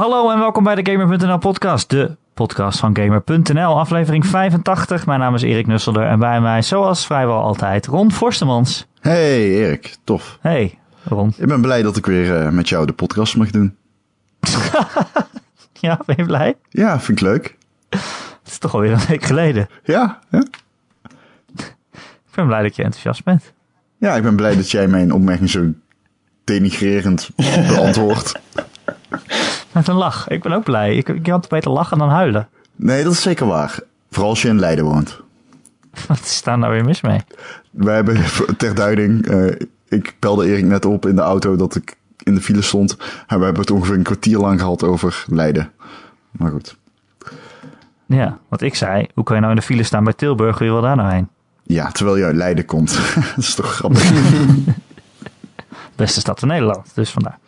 Hallo en welkom bij de Gamer.nl podcast, de podcast van Gamer.nl, aflevering 85. Mijn naam is Erik Nusselder en bij mij, zoals vrijwel altijd, Ron Forstemans. Hey Erik, tof. Hey Ron. Ik ben blij dat ik weer uh, met jou de podcast mag doen. ja, ben je blij? Ja, vind ik leuk. Het is toch alweer een week geleden. Ja, ja. Ik ben blij dat je enthousiast bent. Ja, ik ben blij dat jij mijn opmerking zo denigrerend beantwoordt. Met een lach. Ik ben ook blij. Ik, ik had beter lachen dan huilen. Nee, dat is zeker waar. Vooral als je in Leiden woont. Wat is daar nou weer mis mee? Wij hebben ter duiding... Uh, ik belde Erik net op in de auto dat ik in de file stond. En we hebben het ongeveer een kwartier lang gehad over Leiden. Maar goed. Ja, wat ik zei. Hoe kan je nou in de file staan bij Tilburg? Wie wil daar nou heen? Ja, terwijl je uit Leiden komt. dat is toch grappig. Beste stad van Nederland, dus vandaar.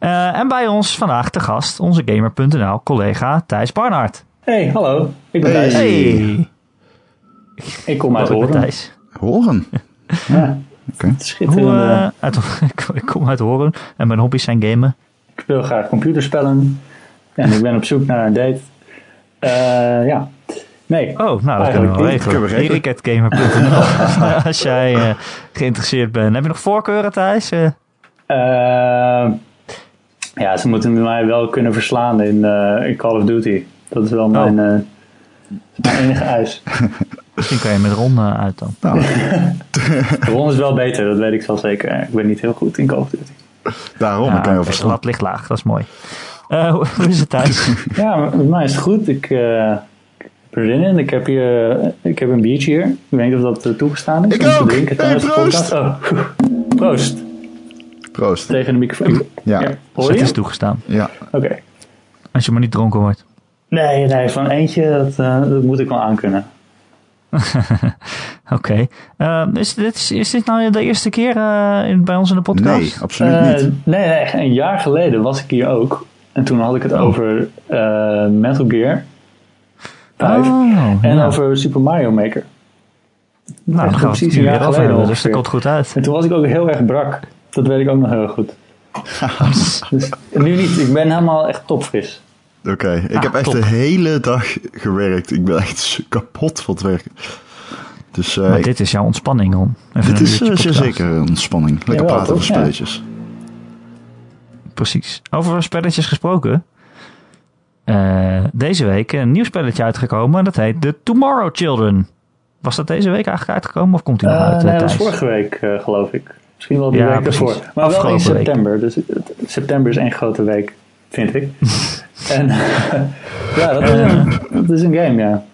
Uh, en bij ons vandaag te gast onze Gamer.nl collega Thijs Barnard. Hey, hallo. Ik ben Thijs. Hey. Ik kom uit Horen. Thijs. Horen? ja. Oké. Schitterend. Hoe, uh, uit, ik kom uit Horen en mijn hobby's zijn gamen. Ik speel graag computerspellen. En ik ben op zoek naar een date. Uh, ja. Nee. Oh, nou, dat kunnen we wel regelen. Eriketgamer.nl Als jij uh, geïnteresseerd bent. Heb je nog voorkeuren, Thijs? Uh. Uh, ja, ze moeten mij wel kunnen verslaan in, in Call of Duty. Dat is wel mijn, oh. mijn enige eis. Misschien kan je met Ron uit dan. Nou. Ron is wel beter, dat weet ik wel zeker. Ik ben niet heel goed in Call of Duty. Daarom ja, kan je wel verslaan. Dat ligt laag, dat is mooi. hoe is het thuis? ja, met mij is het goed. Ik erin in. Ik heb hier ik heb een biertje hier. Ik weet niet of dat toegestaan is. Ik ook. Te drinken hey, proost. Oh. proost. Proost. Tegen de microfoon. Ja. ja. Hoor Het je? is toegestaan. Ja. Oké. Okay. Als je maar niet dronken wordt. Nee, nee, van eentje, dat, uh, dat moet ik wel aankunnen. Oké. Okay. Uh, is, dit, is dit nou de eerste keer uh, in, bij ons in de podcast? Nee, absoluut niet. Nee, nee, een jaar geleden was ik hier ook. En toen had ik het oh. over Metal Gear. 5. Oh, en ja. over Super Mario Maker. Nou, we het nu weer over hebben, dus dat komt goed uit. En toen was ik ook heel erg brak. Dat weet ik ook nog heel goed. dus, nu niet. Ik ben helemaal echt topfris. Oké, okay. ik Ah, heb echt top. de hele dag gewerkt. Ik ben echt kapot van het werken. Dus, uh, maar dit is jouw ontspanning, Ron. Even dit is uh, zeker een ontspanning. Lekker Jawel, praten over spelletjes. Precies. Over spelletjes gesproken. Uh, deze week een nieuw spelletje uitgekomen. Dat heet The Tomorrow Children. Was dat deze week eigenlijk uitgekomen of komt hij nog uit? nee, dat was vorige week, uh, geloof ik. Misschien wel Ja, week precies. ervoor. Maar wel in Afgelopen week. september. Dus september is één grote week, vind ik. en ja, dat is, een, dat is een game, ja.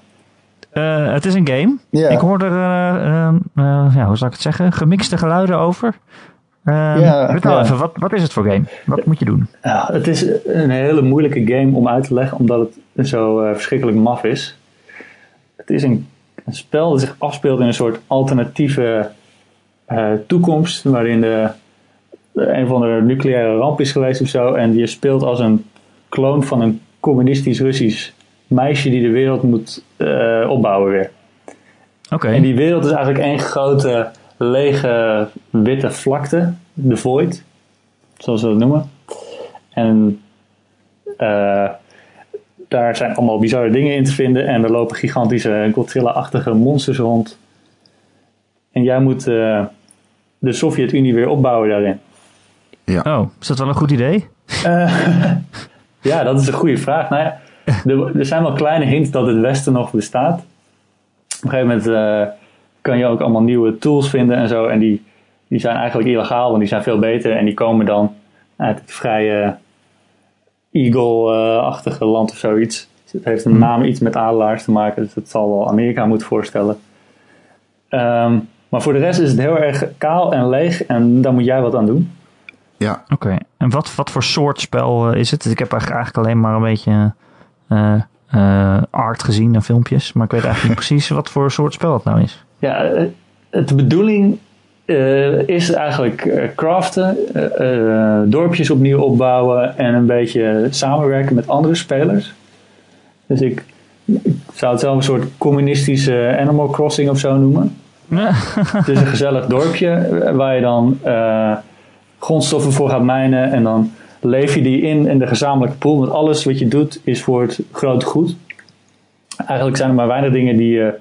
Uh, het is een game. Ja. Ik hoorde er, uh, ja, hoe zou ik het zeggen, gemixte geluiden over. Ja, vertel ja. even, wat, wat is het voor game? Wat moet je doen? Ja, het is een hele moeilijke game om uit te leggen, omdat het zo uh, verschrikkelijk maf is. Het is een, een spel dat zich afspeelt in een soort alternatieve toekomst, waarin de, de een of andere nucleaire ramp is geweest of zo. En je speelt als een kloon van een communistisch Russisch meisje die de wereld moet uh, opbouwen weer. Oké. Okay. En die wereld is eigenlijk één grote lege witte vlakte, de void, zoals we dat noemen. En uh, daar zijn allemaal bizarre dingen in te vinden en er lopen gigantische Godzilla-achtige monsters rond. En jij moet uh, de Sovjet-Unie weer opbouwen daarin. Ja. Oh, is dat wel een goed idee? Uh, ja, dat is een goede vraag. Nou ja, er, er zijn wel kleine hints dat het Westen nog bestaat. Op een gegeven moment uh, kan je ook allemaal nieuwe tools vinden en zo. En die, die zijn eigenlijk illegaal, want die zijn veel beter. En die komen dan uit het vrije Eagle-achtige land of zoiets. Het heeft een naam iets met adelaars te maken, dus het zal wel Amerika moeten voorstellen. Um, maar voor de rest is het heel erg kaal en leeg en daar moet jij wat aan doen. Ja. Oké, okay. en wat, wat voor soort spel uh, is het? Ik heb eigenlijk alleen maar een beetje uh, uh, art gezien en filmpjes, maar ik weet eigenlijk niet precies wat voor soort spel het nou is. Ja, de bedoeling uh, is eigenlijk uh, craften, uh, dorpjes opnieuw opbouwen en een beetje samenwerken met andere spelers. Dus ik, ik zou het zelf een soort communistische Animal Crossing of zo noemen. Het is een gezellig dorpje waar je dan grondstoffen voor gaat mijnen en dan leef je die in in de gezamenlijke pool. Want alles wat je doet is voor het grote goed. Eigenlijk zijn er maar weinig dingen die je...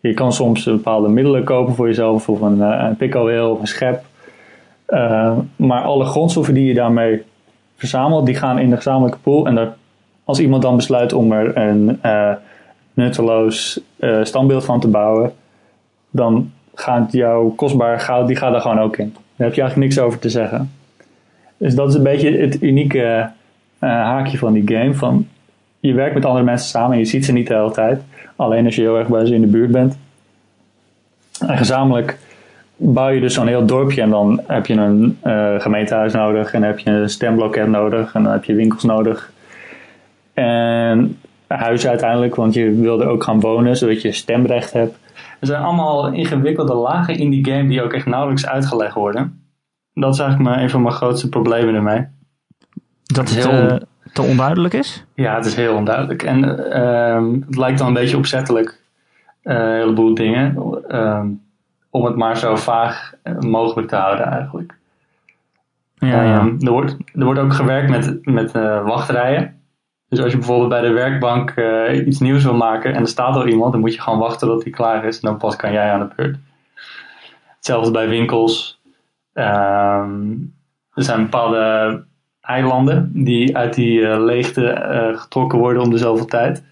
Je kan soms bepaalde middelen kopen voor jezelf. Of een, een pikkelweel of een schep. Maar alle grondstoffen die je daarmee verzamelt, die gaan in de gezamenlijke pool. En dat, als iemand dan besluit om er een nutteloos standbeeld van te bouwen, dan gaat jouw kostbaar goud, die gaat daar gewoon ook in. Daar heb je eigenlijk niks over te zeggen. Dus dat is een beetje het unieke haakje van die game. Van, je werkt met andere mensen samen en je ziet ze niet de hele tijd. Alleen als je heel erg bij ze in de buurt bent. En gezamenlijk bouw je dus zo'n heel dorpje en dan heb je een uh, gemeentehuis nodig en heb je een stembloket nodig en dan heb je winkels nodig. En huizen uiteindelijk, want je wil er ook gaan wonen zodat je stemrecht hebt. Er zijn allemaal ingewikkelde lagen in die game die ook echt nauwelijks uitgelegd worden. Dat is eigenlijk maar een van mijn grootste problemen ermee. Dat het heel... Uh, te onduidelijk is? Ja, het is heel onduidelijk. En uh, het lijkt dan een beetje opzettelijk, uh, een heleboel dingen. Uh, om het maar zo vaag mogelijk te houden eigenlijk. Ja, ja. Um, er, wordt, er wordt ook gewerkt met, met wachtrijen. Dus als je bijvoorbeeld bij de werkbank uh, iets nieuws wil maken en er staat al iemand, dan moet je gewoon wachten tot die klaar is en dan pas kan jij aan de beurt. Hetzelfde bij winkels. Um, er zijn bepaalde eilanden die uit die uh, leegte uh, getrokken worden om de zoveel tijd.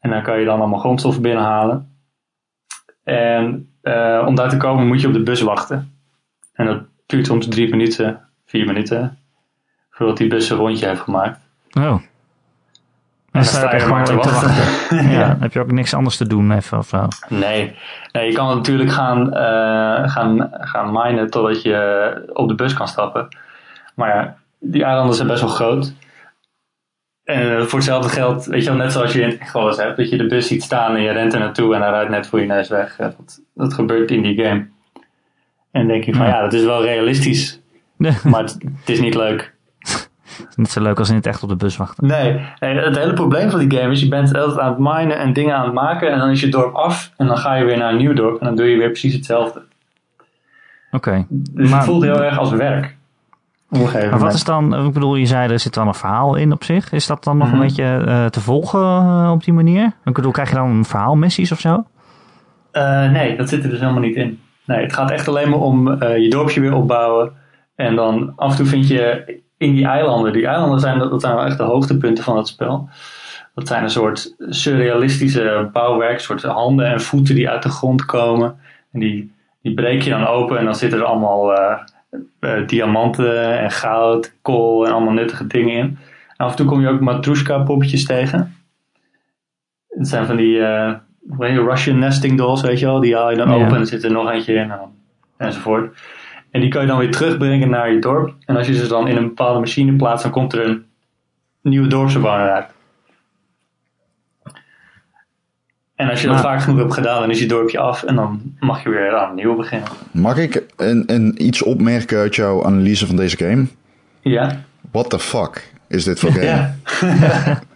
En dan kan je dan allemaal grondstoffen binnenhalen. En om daar te komen moet je op de bus wachten. En dat duurt soms drie minuten, vier minuten, voordat die bus een rondje heeft gemaakt. Oh. En dan sta je maar te wachten. ja. ja. Heb je ook niks anders te doen even of zo? Nee. nee je kan natuurlijk gaan, uh, gaan, gaan minen totdat je op de bus kan stappen. Maar ja, die eilanden zijn best wel groot. En voor hetzelfde geld, weet je wel, net zoals je in Goals hebt, dat je de bus ziet staan en je rent er naartoe en hij rijdt net voor je neus weg. Dat, dat gebeurt in die game. En dan denk ik van ja, dat is wel realistisch, maar het, het, is niet leuk. Niet zo leuk als in het echt op de bus wachten. Nee, het hele probleem van die game is, je bent altijd aan het minen en dingen aan het maken en dan is je dorp af en dan ga je weer naar een nieuw dorp en dan doe je weer precies hetzelfde. Oké. Okay. Dus maar, het voelt heel erg als werk. Maar wat is dan, ik bedoel, je zei er zit dan een verhaal in op zich. Is dat dan nog een beetje uh, te volgen uh, op die manier? Ik bedoel, krijg je dan een verhaalmissies of zo? Uh, nee, dat zit er dus helemaal niet in. Nee, het gaat echt alleen maar om je dorpje weer opbouwen. En dan af en toe vind je in die eilanden, die eilanden zijn, dat zijn wel echt de hoogtepunten van het spel. Dat zijn een soort surrealistische bouwwerk, soort handen en voeten die uit de grond komen. En die, die breek je dan open en dan zitten er allemaal uh, diamanten en goud, kool en allemaal nuttige dingen in. En af en toe kom je ook Matrushka poppetjes tegen. Het zijn van die uh, Russian nesting dolls, weet je wel. Die haal je dan ja. open en er zit er nog eentje in enzovoort. En die kan je dan weer terugbrengen naar je dorp. En als je ze dan in een bepaalde machine plaatst, dan komt er een nieuwe dorpsbewoner uit. En als je dat vaak genoeg hebt gedaan, dan is je dorpje af en dan mag je weer aan nieuw beginnen. Mag ik een, een iets opmerken uit jouw analyse van deze game? Ja. What the fuck is dit voor game? Ja.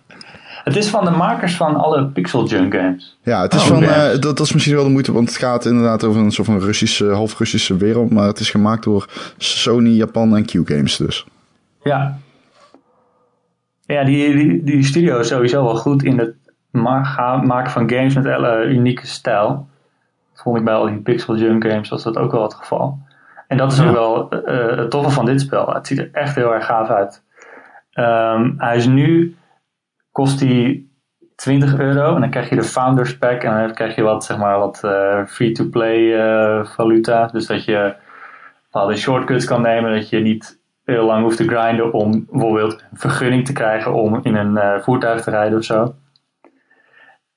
het is van de makers van alle Pixel Junk games. Ja, het is Oh, van, eh, dat, dat is misschien wel de moeite, want het gaat inderdaad over een soort van Russische, half Russische wereld, maar het is gemaakt door Sony, Japan en Q Games dus. Ja. Ja, die, die, die studio is sowieso wel goed in het maken van games met hele unieke stijl. Dat vond ik bij al die Pixel Junk games was dat ook wel het geval. En dat is Ja. ook wel eh, het toffe van dit spel. Het ziet er echt heel erg gaaf uit. Ehm, hij is nu, kost hij 20 euro en dan krijg je de Founders Pack en dan krijg je wat, zeg maar, wat eh, free-to-play eh, valuta. Dus dat je bepaalde shortcuts kan nemen, dat je niet heel lang hoeft te grinden om bijvoorbeeld een vergunning te krijgen om in een eh, voertuig te rijden of zo.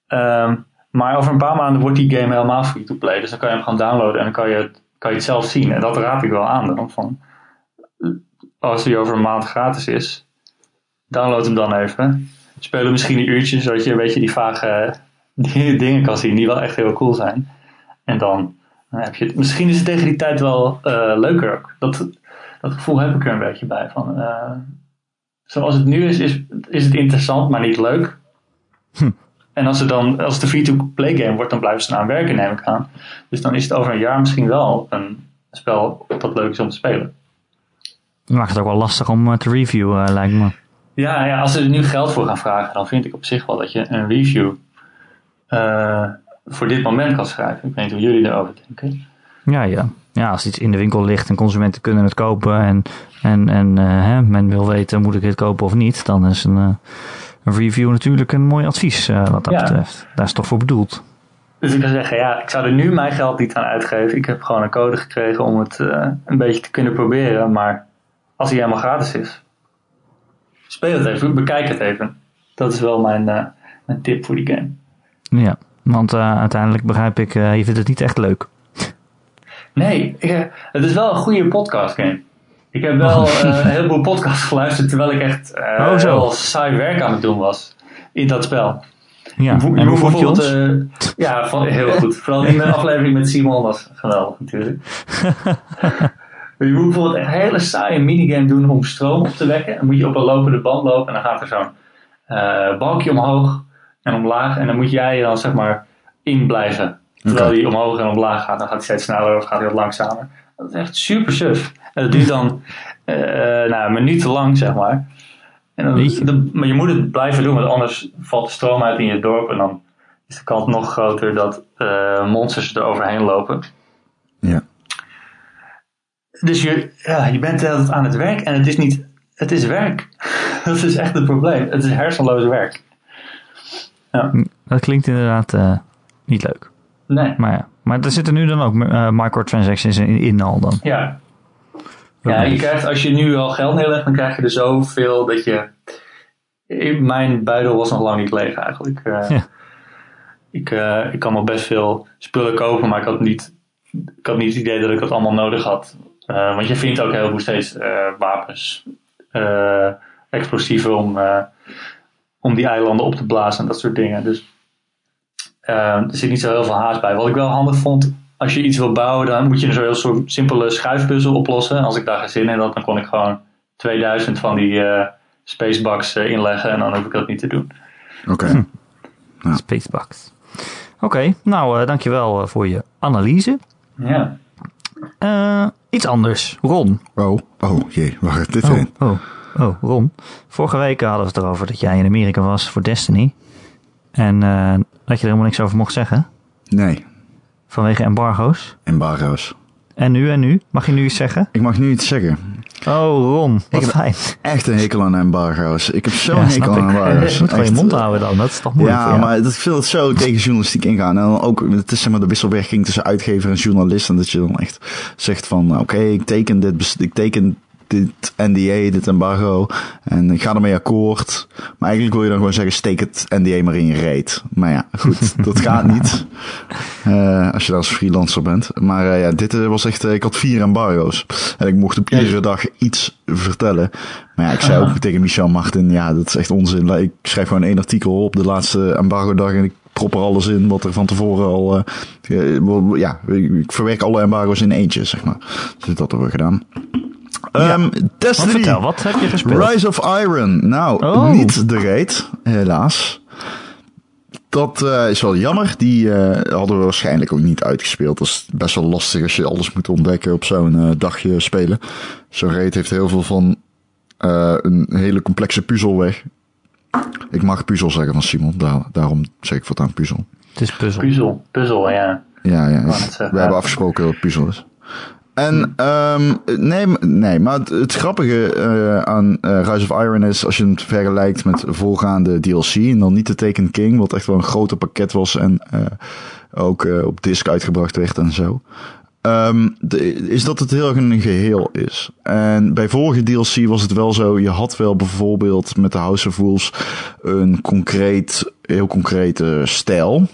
Ehm, maar over een paar maanden wordt die game helemaal free-to-play. Dus dan kan je hem gewoon downloaden en dan kan je, kan je het zelf zien. En dat raad ik wel aan dan. Van, als die over een maand gratis is, download hem dan even. Speel hem misschien een uurtje, zodat je een beetje die vage die dingen kan zien die wel echt heel cool zijn. En dan, dan heb je het. Misschien is het tegen die tijd wel eh, leuker ook. Dat, dat gevoel heb ik er een beetje bij. Van, eh, zoals het nu is, is, is het interessant, maar niet leuk. En als, het dan, als het een free-to-play game wordt, dan blijven ze eraan werken, neem ik aan. Dus dan is het over een jaar misschien wel een spel dat leuk is om te spelen. Dat maakt het ook wel lastig om eh, te reviewen, eh, lijkt me. Ja, ja, als ze er nu geld voor gaan vragen, dan vind ik op zich wel dat je een review eh, voor dit moment kan schrijven. Ik weet niet hoe jullie daarover denken. Ja, ja. ja, als iets in de winkel ligt en consumenten kunnen het kopen en, en, en eh, hè, men wil weten moet ik het kopen of niet, dan is een, eh, een review natuurlijk een mooi advies wat dat Ja. betreft. Daar is het toch voor bedoeld. Dus ik kan zeggen, ja, ik zou er nu mijn geld niet aan uitgeven. Ik heb gewoon een code gekregen om het een beetje te kunnen proberen. Maar als hij helemaal gratis is, speel het even, bekijk het even. Dat is wel mijn, eh, mijn tip voor die game. Ja, want eh, uiteindelijk begrijp ik, eh, je vindt het niet echt leuk. Nee, ik, het is wel een goede podcast game. Ik heb wel een heleboel podcasts geluisterd terwijl ik echt Oh, heel saai werk aan het doen was in dat spel. Ja, en hoe vond je ons? ja, van, heel goed. Vooral die aflevering met Simon was geweldig natuurlijk. je moet bijvoorbeeld een hele saaie minigame doen om stroom op te wekken. Dan moet je op een lopende band lopen en dan gaat er zo'n eh, balkje omhoog en omlaag. En dan moet jij dan zeg maar in blijven. Terwijl die omhoog en omlaag gaat, dan gaat hij steeds sneller of gaat hij wat langzamer. Dat is echt super suf. En dat duurt dan eh nou, een minuut lang, zeg maar. En dan, maar je moet het blijven doen, want anders valt de stroom uit in je dorp. En dan is de kans nog groter dat monsters er overheen lopen. Ja. Dus je, ja, je bent de hele tijd aan het werk en het is niet, het is werk. dat is echt het probleem. Het is hersenloos werk. Dat klinkt inderdaad eh, niet leuk. Nee, Maar ja, maar er zitten nu dan ook eh, microtransactions in, in al dan. ja. Ja, je krijgt, als je nu al geld neerlegt, dan krijg je er zoveel dat je... Mijn buidel was nog lang niet leeg eigenlijk. Eh, Ja. ik, ik kan nog best veel spullen kopen, maar ik had niet, ik had niet het idee dat ik dat allemaal nodig had. Eh, want je vindt ook heel veel steeds eh, wapens, eh, explosieven om, eh, om die eilanden op te blazen en dat soort dingen. Dus eh, er zit niet zo heel veel haast bij. Wat ik wel handig vond, als je iets wil bouwen, dan moet je een zo heel soort simpele schuifpuzzel oplossen. En als ik daar geen zin in had, dan kon ik gewoon 2000 van die eh spacebucks inleggen en dan hoef ik dat niet te doen. Oké. Spacebox. Oké, nou eh, dankjewel eh, voor je analyse. Ja. Eh, iets anders. Ron. Oh, oh jee, waar gaat dit Oh, heen? oh, oh, Ron. Vorige week hadden we het erover dat jij in Amerika was voor Destiny. En eh, dat je er helemaal niks over mocht zeggen. Nee, Vanwege embargo's. embargo's. En nu en nu? Mag je nu iets zeggen? Ik mag nu iets zeggen. Oh, Ron. Wat heb- fijn. Echt een hekel aan embargo's. Ik heb zo'n Ja, hekel aan ik. embargo's. Je moet gewoon je mond houden dan. Dat is toch moeilijk Ja, maar dat, ik vind het zo tegen journalistiek ingaan. En dan ook, het is zeg maar de wisselwerking tussen uitgever en journalist. En dat je dan echt zegt van, oké, ik teken dit, ik teken dit NDA, dit embargo. En ik ga ermee akkoord. Maar eigenlijk wil je dan gewoon zeggen, steek het NDA maar in je reet. Maar ja, goed, dat gaat niet. Eh, als je dan als freelancer bent. Maar eh, ja, dit eh, was echt, ik had vier embargo's. En ik mocht op iedere dag iets vertellen. Maar ja, ik zei ook tegen Michel Martin, ja, dat is echt onzin. Ik schrijf gewoon één artikel op de laatste embargo dag en ik prop er alles in wat er van tevoren al, ja, ik verwerk alle embargo's in eentje, zeg maar. Dus dat hebben we gedaan. Ehm Want Destiny. vertel, wat heb je gespeeld? Rise of Iron. Nou, Oh. niet de reet, helaas. Dat eh, is wel jammer. Die eh, hadden we waarschijnlijk ook niet uitgespeeld. Dat is best wel lastig als je alles moet ontdekken op zo'n eh, dagje spelen. Zo'n reet heeft heel veel van eh, een hele complexe puzzel weg. Ik mag puzzel zeggen van Simon. Daar, daarom zeg ik voortaan puzzel. Het is puzzel. Puzzel, puzzel, ja. Ja, ja. we ja. hebben afgesproken dat het puzzel is. En ehm nee, nee, maar het, het grappige eh, aan eh, Rise of Iron is als je het vergelijkt met voorgaande DLC en dan niet de Taken King, wat echt wel een groter pakket was en eh, ook op disc uitgebracht werd en zo. Ehm, de, is dat het heel erg een geheel is. En bij vorige DLC was het wel zo, je had wel bijvoorbeeld met de House of Wolves een concreet, heel concrete stijl.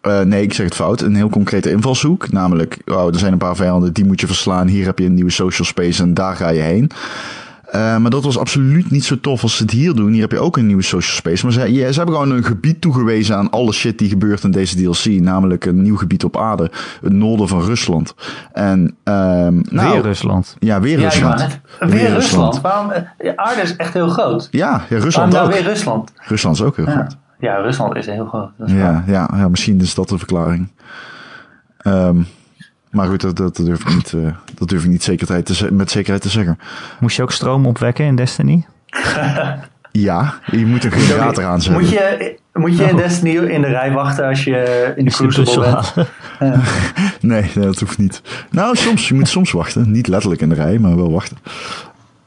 Eh, nee, ik zeg het fout. Een heel concrete invalshoek. Namelijk, oh, er zijn een paar vijanden, die moet je verslaan. Hier heb je een nieuwe social space en daar ga je heen. Eh, maar dat was absoluut niet zo tof als ze het hier doen. Hier heb je ook een nieuwe social space. Maar ze, ja, ze hebben gewoon een gebied toegewezen aan alle shit die gebeurt in deze DLC. Namelijk een nieuw gebied op aarde. Het noorden van Rusland. En, ehm nou, Weer Rusland. Ja, weer Ja, Rusland. net, weer, Rusland. Waarom? ja, aarde is echt heel groot. Ja, ja, Waarom Rusland nou ook. weer Rusland? Rusland is ook heel Ja. groot. Ja, Rusland is heel groot. Is. Ja, ja, ja, misschien is dat de verklaring. Ehm, Maar goed, dat, dat, durf ik niet, uh, dat durf ik niet zekerheid te, met zekerheid te zeggen. Moest je ook stroom opwekken in Destiny? ja, je moet een generator aanzetten. Moet je, moet je in oh. Destiny in de rij wachten als je in de Crucible bent? nee, nee, dat hoeft niet. Nou, soms, je moet soms wachten. Niet letterlijk in de rij, maar wel wachten.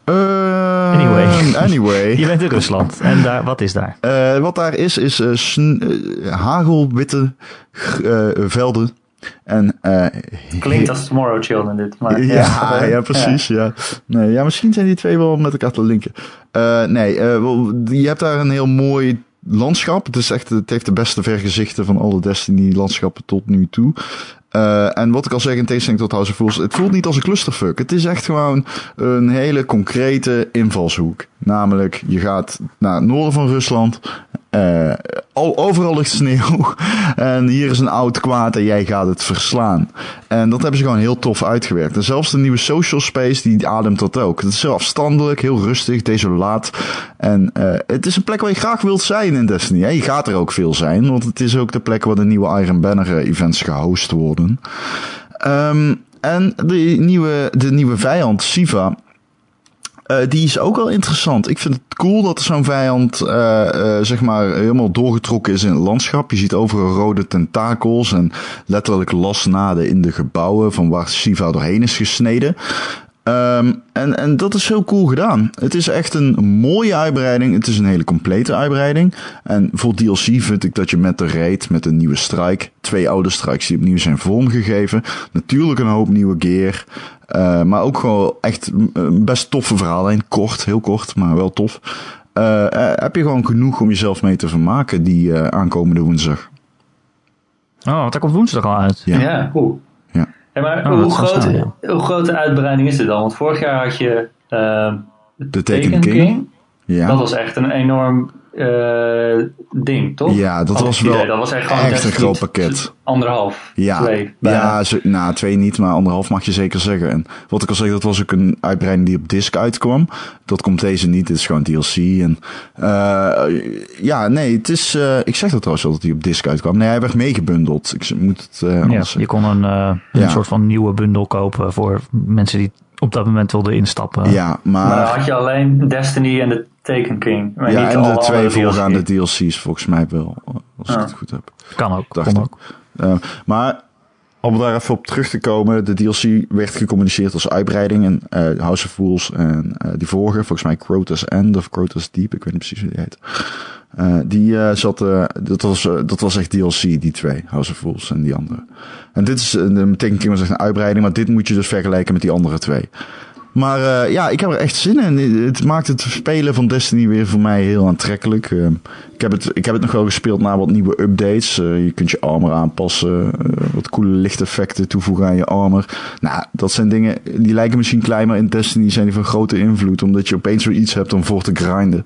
Uh, anyway. anyway. Je bent in Rusland. En daar, wat is daar? Uh, wat daar is, is uh, hagelwitte velden. En, Klinkt als Tomorrow Children dit. Maar, ja, ja, ja, precies. Ja. Ja. Nee, ja, misschien zijn die twee wel met elkaar te linken. nee, je hebt daar een heel mooi landschap. Het, is echt, het heeft de beste vergezichten van alle Destiny-landschappen tot nu toe. Uh, en wat ik al zeg in tegenstelling tot House of Fools, het voelt niet als een clusterfuck. Het is echt gewoon een hele concrete invalshoek. Namelijk, je gaat naar het noorden van Rusland uh, al, overal ligt sneeuw. en hier is een oud kwaad en jij gaat het verslaan. En dat hebben ze gewoon heel tof uitgewerkt. En zelfs de nieuwe social space, die ademt dat ook. Het is heel afstandelijk, heel rustig, desolaat. En uh, het is een plek waar je graag wilt zijn in Destiny. Hè? Je gaat er ook veel zijn, want het is ook de plek waar de nieuwe Iron Banner events gehost worden. Um, en de nieuwe, de nieuwe vijand, Siva, uh, die is ook wel interessant. Ik vind het cool dat zo'n vijand uh, uh, zeg maar helemaal doorgetrokken is in het landschap. Je ziet overal rode tentakels en letterlijk lasnaden in de gebouwen van waar Siva doorheen is gesneden. Um, en, en dat is heel cool gedaan. Het is echt een mooie uitbreiding. Het is een hele complete uitbreiding. En voor DLC vind ik dat je met de raid, met een nieuwe strike, twee oude strikes die opnieuw zijn vormgegeven. Natuurlijk een hoop nieuwe gear. Uh, maar ook gewoon echt een best toffe verhaallijn. Kort, heel kort, maar wel tof. Uh, heb je gewoon genoeg om jezelf mee te vermaken die uh, aankomende woensdag. Oh, daar komt woensdag al uit. Ja, ja cool. Ja. Maar oh, hoe, groot, hoe groot de uitbreiding is dit dan? Want vorig jaar had je de Taken King. King. Ja. Dat was echt een enorm uh, ding, toch? Ja, dat was wel dat was echt, gewoon echt een groot pakket. Anderhalf, ja, twee. Ja, zo, nou, twee niet, maar anderhalf mag je zeker zeggen. En wat ik al zeg, dat was ook een uitbreiding die op disc uitkwam. Dat komt deze niet, het is gewoon DLC. En uh, ja, nee, het is, uh, ik zeg dat trouwens al dat hij op disc uitkwam. Nee, hij werd meegebundeld. Ik moet het uh, ja, Je kon een, een ja. soort van nieuwe bundel kopen voor mensen die op dat moment wilde instappen. Ja, maar... maar had je alleen Destiny en de Taken King. Maar ja, niet en de twee voorgaande DLC's volgens mij wel, als ik het goed heb. Kan ook, kan ook. Uh, maar om daar even op terug te komen, de DLC werd gecommuniceerd als uitbreiding in uh, House of Fools en uh, die vorige, volgens mij Crotus End of Crotus Deep, ik weet niet precies hoe die heet. Uh, die zat, dat, was, dat was echt DLC, die twee, House of Fools en die andere. En dit is, de Taken King was echt een uitbreiding, maar dit moet je dus vergelijken met die andere twee. Maar uh, ja, ik heb er echt zin in. Het maakt het spelen van Destiny weer voor mij heel aantrekkelijk. Uh, ik, heb het, ik heb het nog wel gespeeld na wat nieuwe updates. Uh, je kunt je armor aanpassen. wat coole lichteffecten toevoegen aan je armor. Nou, dat zijn dingen die lijken misschien klein, maar in Destiny zijn die van grote invloed. Omdat je opeens weer iets hebt om voor te grinden.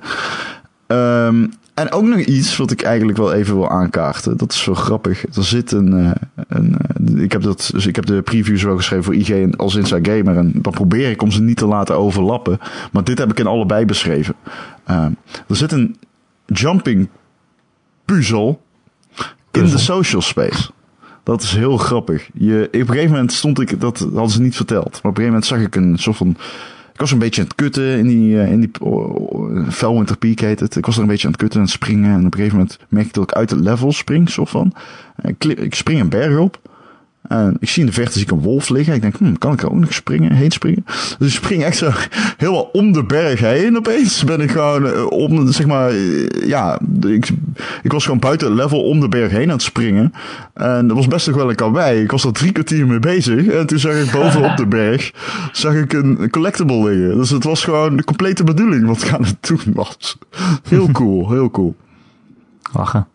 Um, en ook nog iets wat ik eigenlijk wel even wil aankaarten. Dat is zo grappig. Er zit een. Uh, een uh, ik, heb dat, dus ik heb de previews wel geschreven voor IG als Inside Gamer. En dan probeer ik om ze niet te laten overlappen. Maar dit heb ik in allebei beschreven. Uh, er zit een jumping puzzel in de social space. Dat is heel grappig. Je, op een gegeven moment stond ik, dat hadden ze niet verteld. Maar op een gegeven moment zag ik een soort van ik was een beetje aan het kutten in die, uh, in die uh, Felwinter Peak heet het. Ik was er een beetje aan het kutten en springen. En op een gegeven moment merk ik dat ik uit het level spring, zo van. Ik spring een berg op. En ik zie in de verte zie ik een wolf liggen. Ik denk, hmm, kan ik er ook nog springen, heen springen? Dus ik spring echt zo helemaal om de berg heen. Opeens ben ik gewoon uh, om, zeg maar, uh, ja, ik, ik was gewoon buiten het level om de berg heen aan het springen. En dat was best nog wel een karwei. Ik was er drie kwartier mee bezig. En toen zag ik bovenop de berg, zag ik een collectible liggen. Dus het was gewoon de complete bedoeling wat ik aan het doen was. Heel cool, heel cool. Lachen.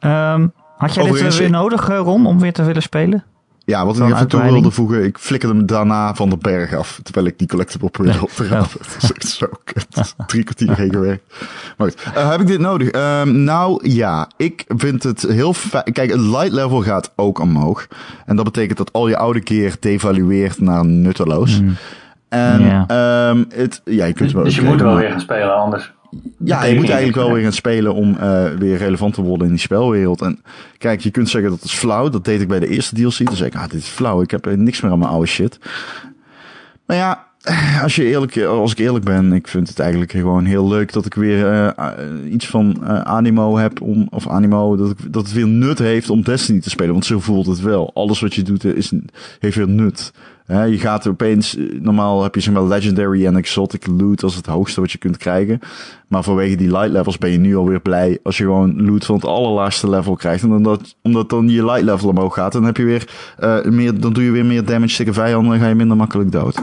Um, had jij dit weer nodig, Ron, om weer te willen spelen? Ja, wat ik even toe wilde voegen, ik flikkerde hem daarna van de berg af, terwijl ik die collectible probeerde op te rapen. Dat is echt zo kut. Drie kwartier heen gewerkt. Maar goed, uh, heb ik dit nodig? Um, nou ja, ik vind het heel fijn. Kijk, het light level gaat ook omhoog. En dat betekent dat al je oude keer devalueert naar nutteloos. Mm. En yeah. um, het, ja, je kunt dus, wel dus je moet wel weer gaan spelen, anders ja, je moet eigenlijk wel weer gaan spelen om uh, weer relevant te worden in die spelwereld. En kijk, je kunt zeggen dat is flauw. Dat deed ik bij de eerste DLC. Toen zei ik, ah, dit is flauw. Ik heb niks meer aan mijn oude shit. Maar ja, als, je eerlijk, als ik eerlijk ben, ik vind het eigenlijk gewoon heel leuk dat ik weer uh, iets van animo heb om, of animo, dat, ik, dat het weer nut heeft om Destiny te spelen. Want zo voelt het wel. Alles wat je doet is, heeft weer nut. He, je gaat opeens, normaal heb je zeg maar legendary en exotic loot als het hoogste wat je kunt krijgen. Maar vanwege die light levels ben je nu alweer blij als je gewoon loot van het allerlaagste level krijgt. En omdat, omdat dan je light level omhoog gaat, dan heb je weer uh, meer, dan doe je weer meer damage tegen vijanden en ga je minder makkelijk dood.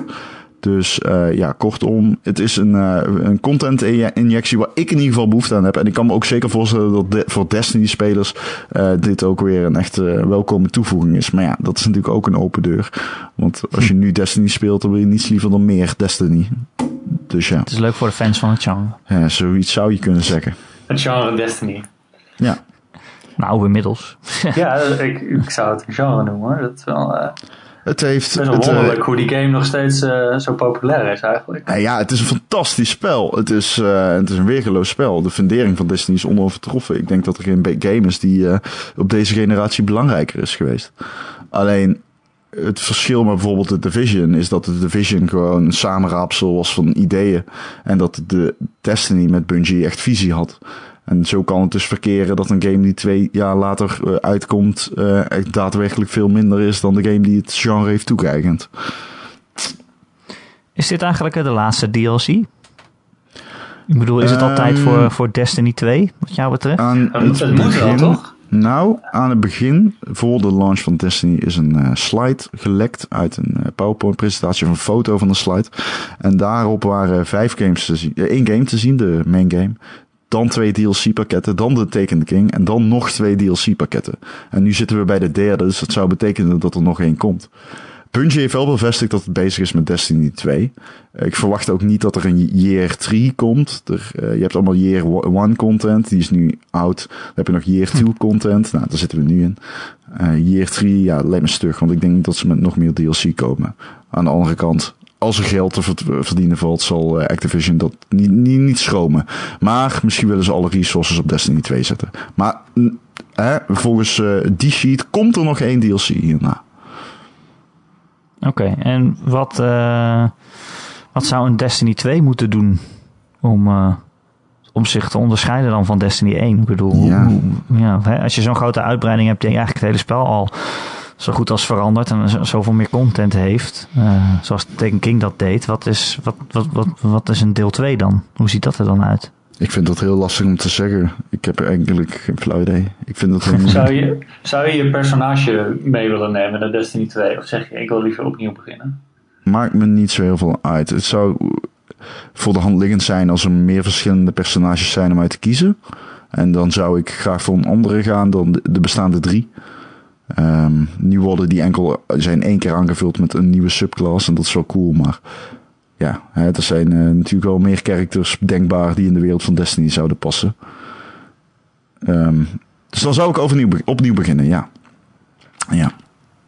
Dus uh, ja, kortom, het is een, uh, een content injectie waar ik in ieder geval behoefte aan heb. En ik kan me ook zeker voorstellen dat de, voor Destiny spelers uh, dit ook weer een echt welkome toevoeging is. Maar ja, dat is natuurlijk ook een open deur. Want als je nu Destiny speelt, dan wil je niets liever dan meer Destiny. Dus ja. Het is leuk voor de fans van het genre. Ja, zoiets zou je kunnen zeggen. Het genre Destiny. Ja. Nou, inmiddels. ja, ik, ik zou het een genre noemen hoor. Dat is wel... Het heeft. Het is wel wonderlijk uh, hoe die game nog steeds uh, zo populair is eigenlijk. Nou ja, het is een fantastisch spel. Het is, uh, het is een weergeloos spel. De fundering van Destiny is onovertroffen. Ik denk dat er geen game is die op deze generatie belangrijker is geweest. Alleen het verschil met bijvoorbeeld de Division is dat de Division gewoon een samenraapsel was van ideeën. En dat de Destiny met Bungie echt visie had. En zo kan het dus verkeren dat een game die twee jaar later uh, uitkomt, uh, echt daadwerkelijk veel minder is dan de game die het genre heeft toegeëigend. Is dit eigenlijk de laatste DLC? Ik bedoel, is het um, al tijd voor, ehm, voor Destiny 2, wat jou betreft? Aan het, het moet wel, toch? Nou, aan het begin, voor de launch van Destiny, is een uh, slide gelekt uit een uh, PowerPoint-presentatie of een foto van de slide. En daarop waren vijf games te zien. één game te zien, de main game dan twee DLC-pakketten, dan de Taken King en dan nog twee DLC-pakketten. En nu zitten we bij de derde, dus dat zou betekenen dat er nog één komt. Bungie heeft wel bevestigd dat het bezig is met Destiny 2. Ik verwacht ook niet dat er een Year 3 komt. Er, uh, je hebt allemaal Year 1 content, die is nu oud. Dan heb je nog Year 2 content, nou daar zitten we nu in. Uh, year 3, ja, lijkt me stug, want ik denk dat ze met nog meer DLC komen. Aan de andere kant, als er geld te verdienen valt, zal eh, Activision dat niet, niet, niet schromen. Maar misschien willen ze alle resources op Destiny 2 zetten. Maar hè, volgens uh, die sheet komt er nog één DLC hierna. Oké, en wat, uh, wat zou een Destiny 2 moeten doen om, uh, om zich te onderscheiden dan van Destiny 1? Ik bedoel, ja. Hoe, ja, hè, als je zo'n grote uitbreiding hebt, denk je eigenlijk het hele spel al zo goed als veranderd en zoveel meer content heeft, uh, zoals Taken King dat deed, wat is, wat, wat, wat, wat is een deel 2 dan? Hoe ziet dat er dan uit? Ik vind dat heel lastig om te zeggen. Ik heb eigenlijk geen flauw idee. Ik vind dat zou, je, zou je je personage mee willen nemen naar Destiny 2? Of zeg je, ik wil liever opnieuw beginnen? Maakt me niet zo heel veel uit. Het zou voor de hand liggend zijn als er meer verschillende personages zijn om uit te kiezen. En dan zou ik graag voor een andere gaan dan de bestaande drie. Um, nu worden die enkel zijn één keer aangevuld met een nieuwe subclass en dat is wel cool, maar ja, hè, er zijn uh, natuurlijk wel meer characters denkbaar die in de wereld van Destiny zouden passen. Um, dus dan zou ik overnieuw, opnieuw beginnen, ja. Ja.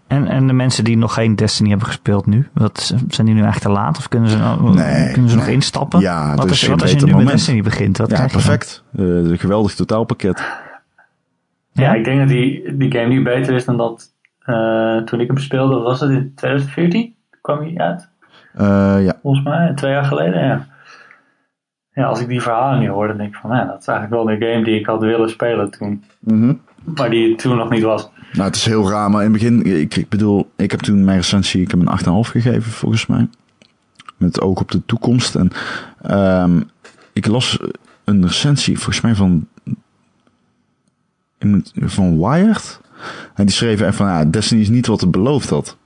En, en de mensen die nog geen Destiny hebben gespeeld nu, wat, zijn die nu echt te laat? Of kunnen ze, nee, kunnen ze nog instappen? Ja, wat, is, wat als je nu moment. met Destiny begint? Ja, perfect. Uh, een geweldig totaalpakket. Ja, ik denk dat die, die game nu beter is dan dat uh, toen ik hem speelde. Was het in 2014? Kwam hij uit? Uh, ja. Volgens mij, twee jaar geleden, ja. Ja, als ik die verhalen nu hoor, dan denk ik van, ja, dat is eigenlijk wel de game die ik had willen spelen toen. Mm -hmm. Maar die toen nog niet was. Nou, het is heel raar, maar in het begin, ik, ik bedoel, ik heb toen mijn recensie, ik heb een 8,5 gegeven volgens mij. Met oog op de toekomst. En um, ik las een recensie, volgens mij van van Wired. En die schreven even van, ja, Destiny is niet wat het beloofd had.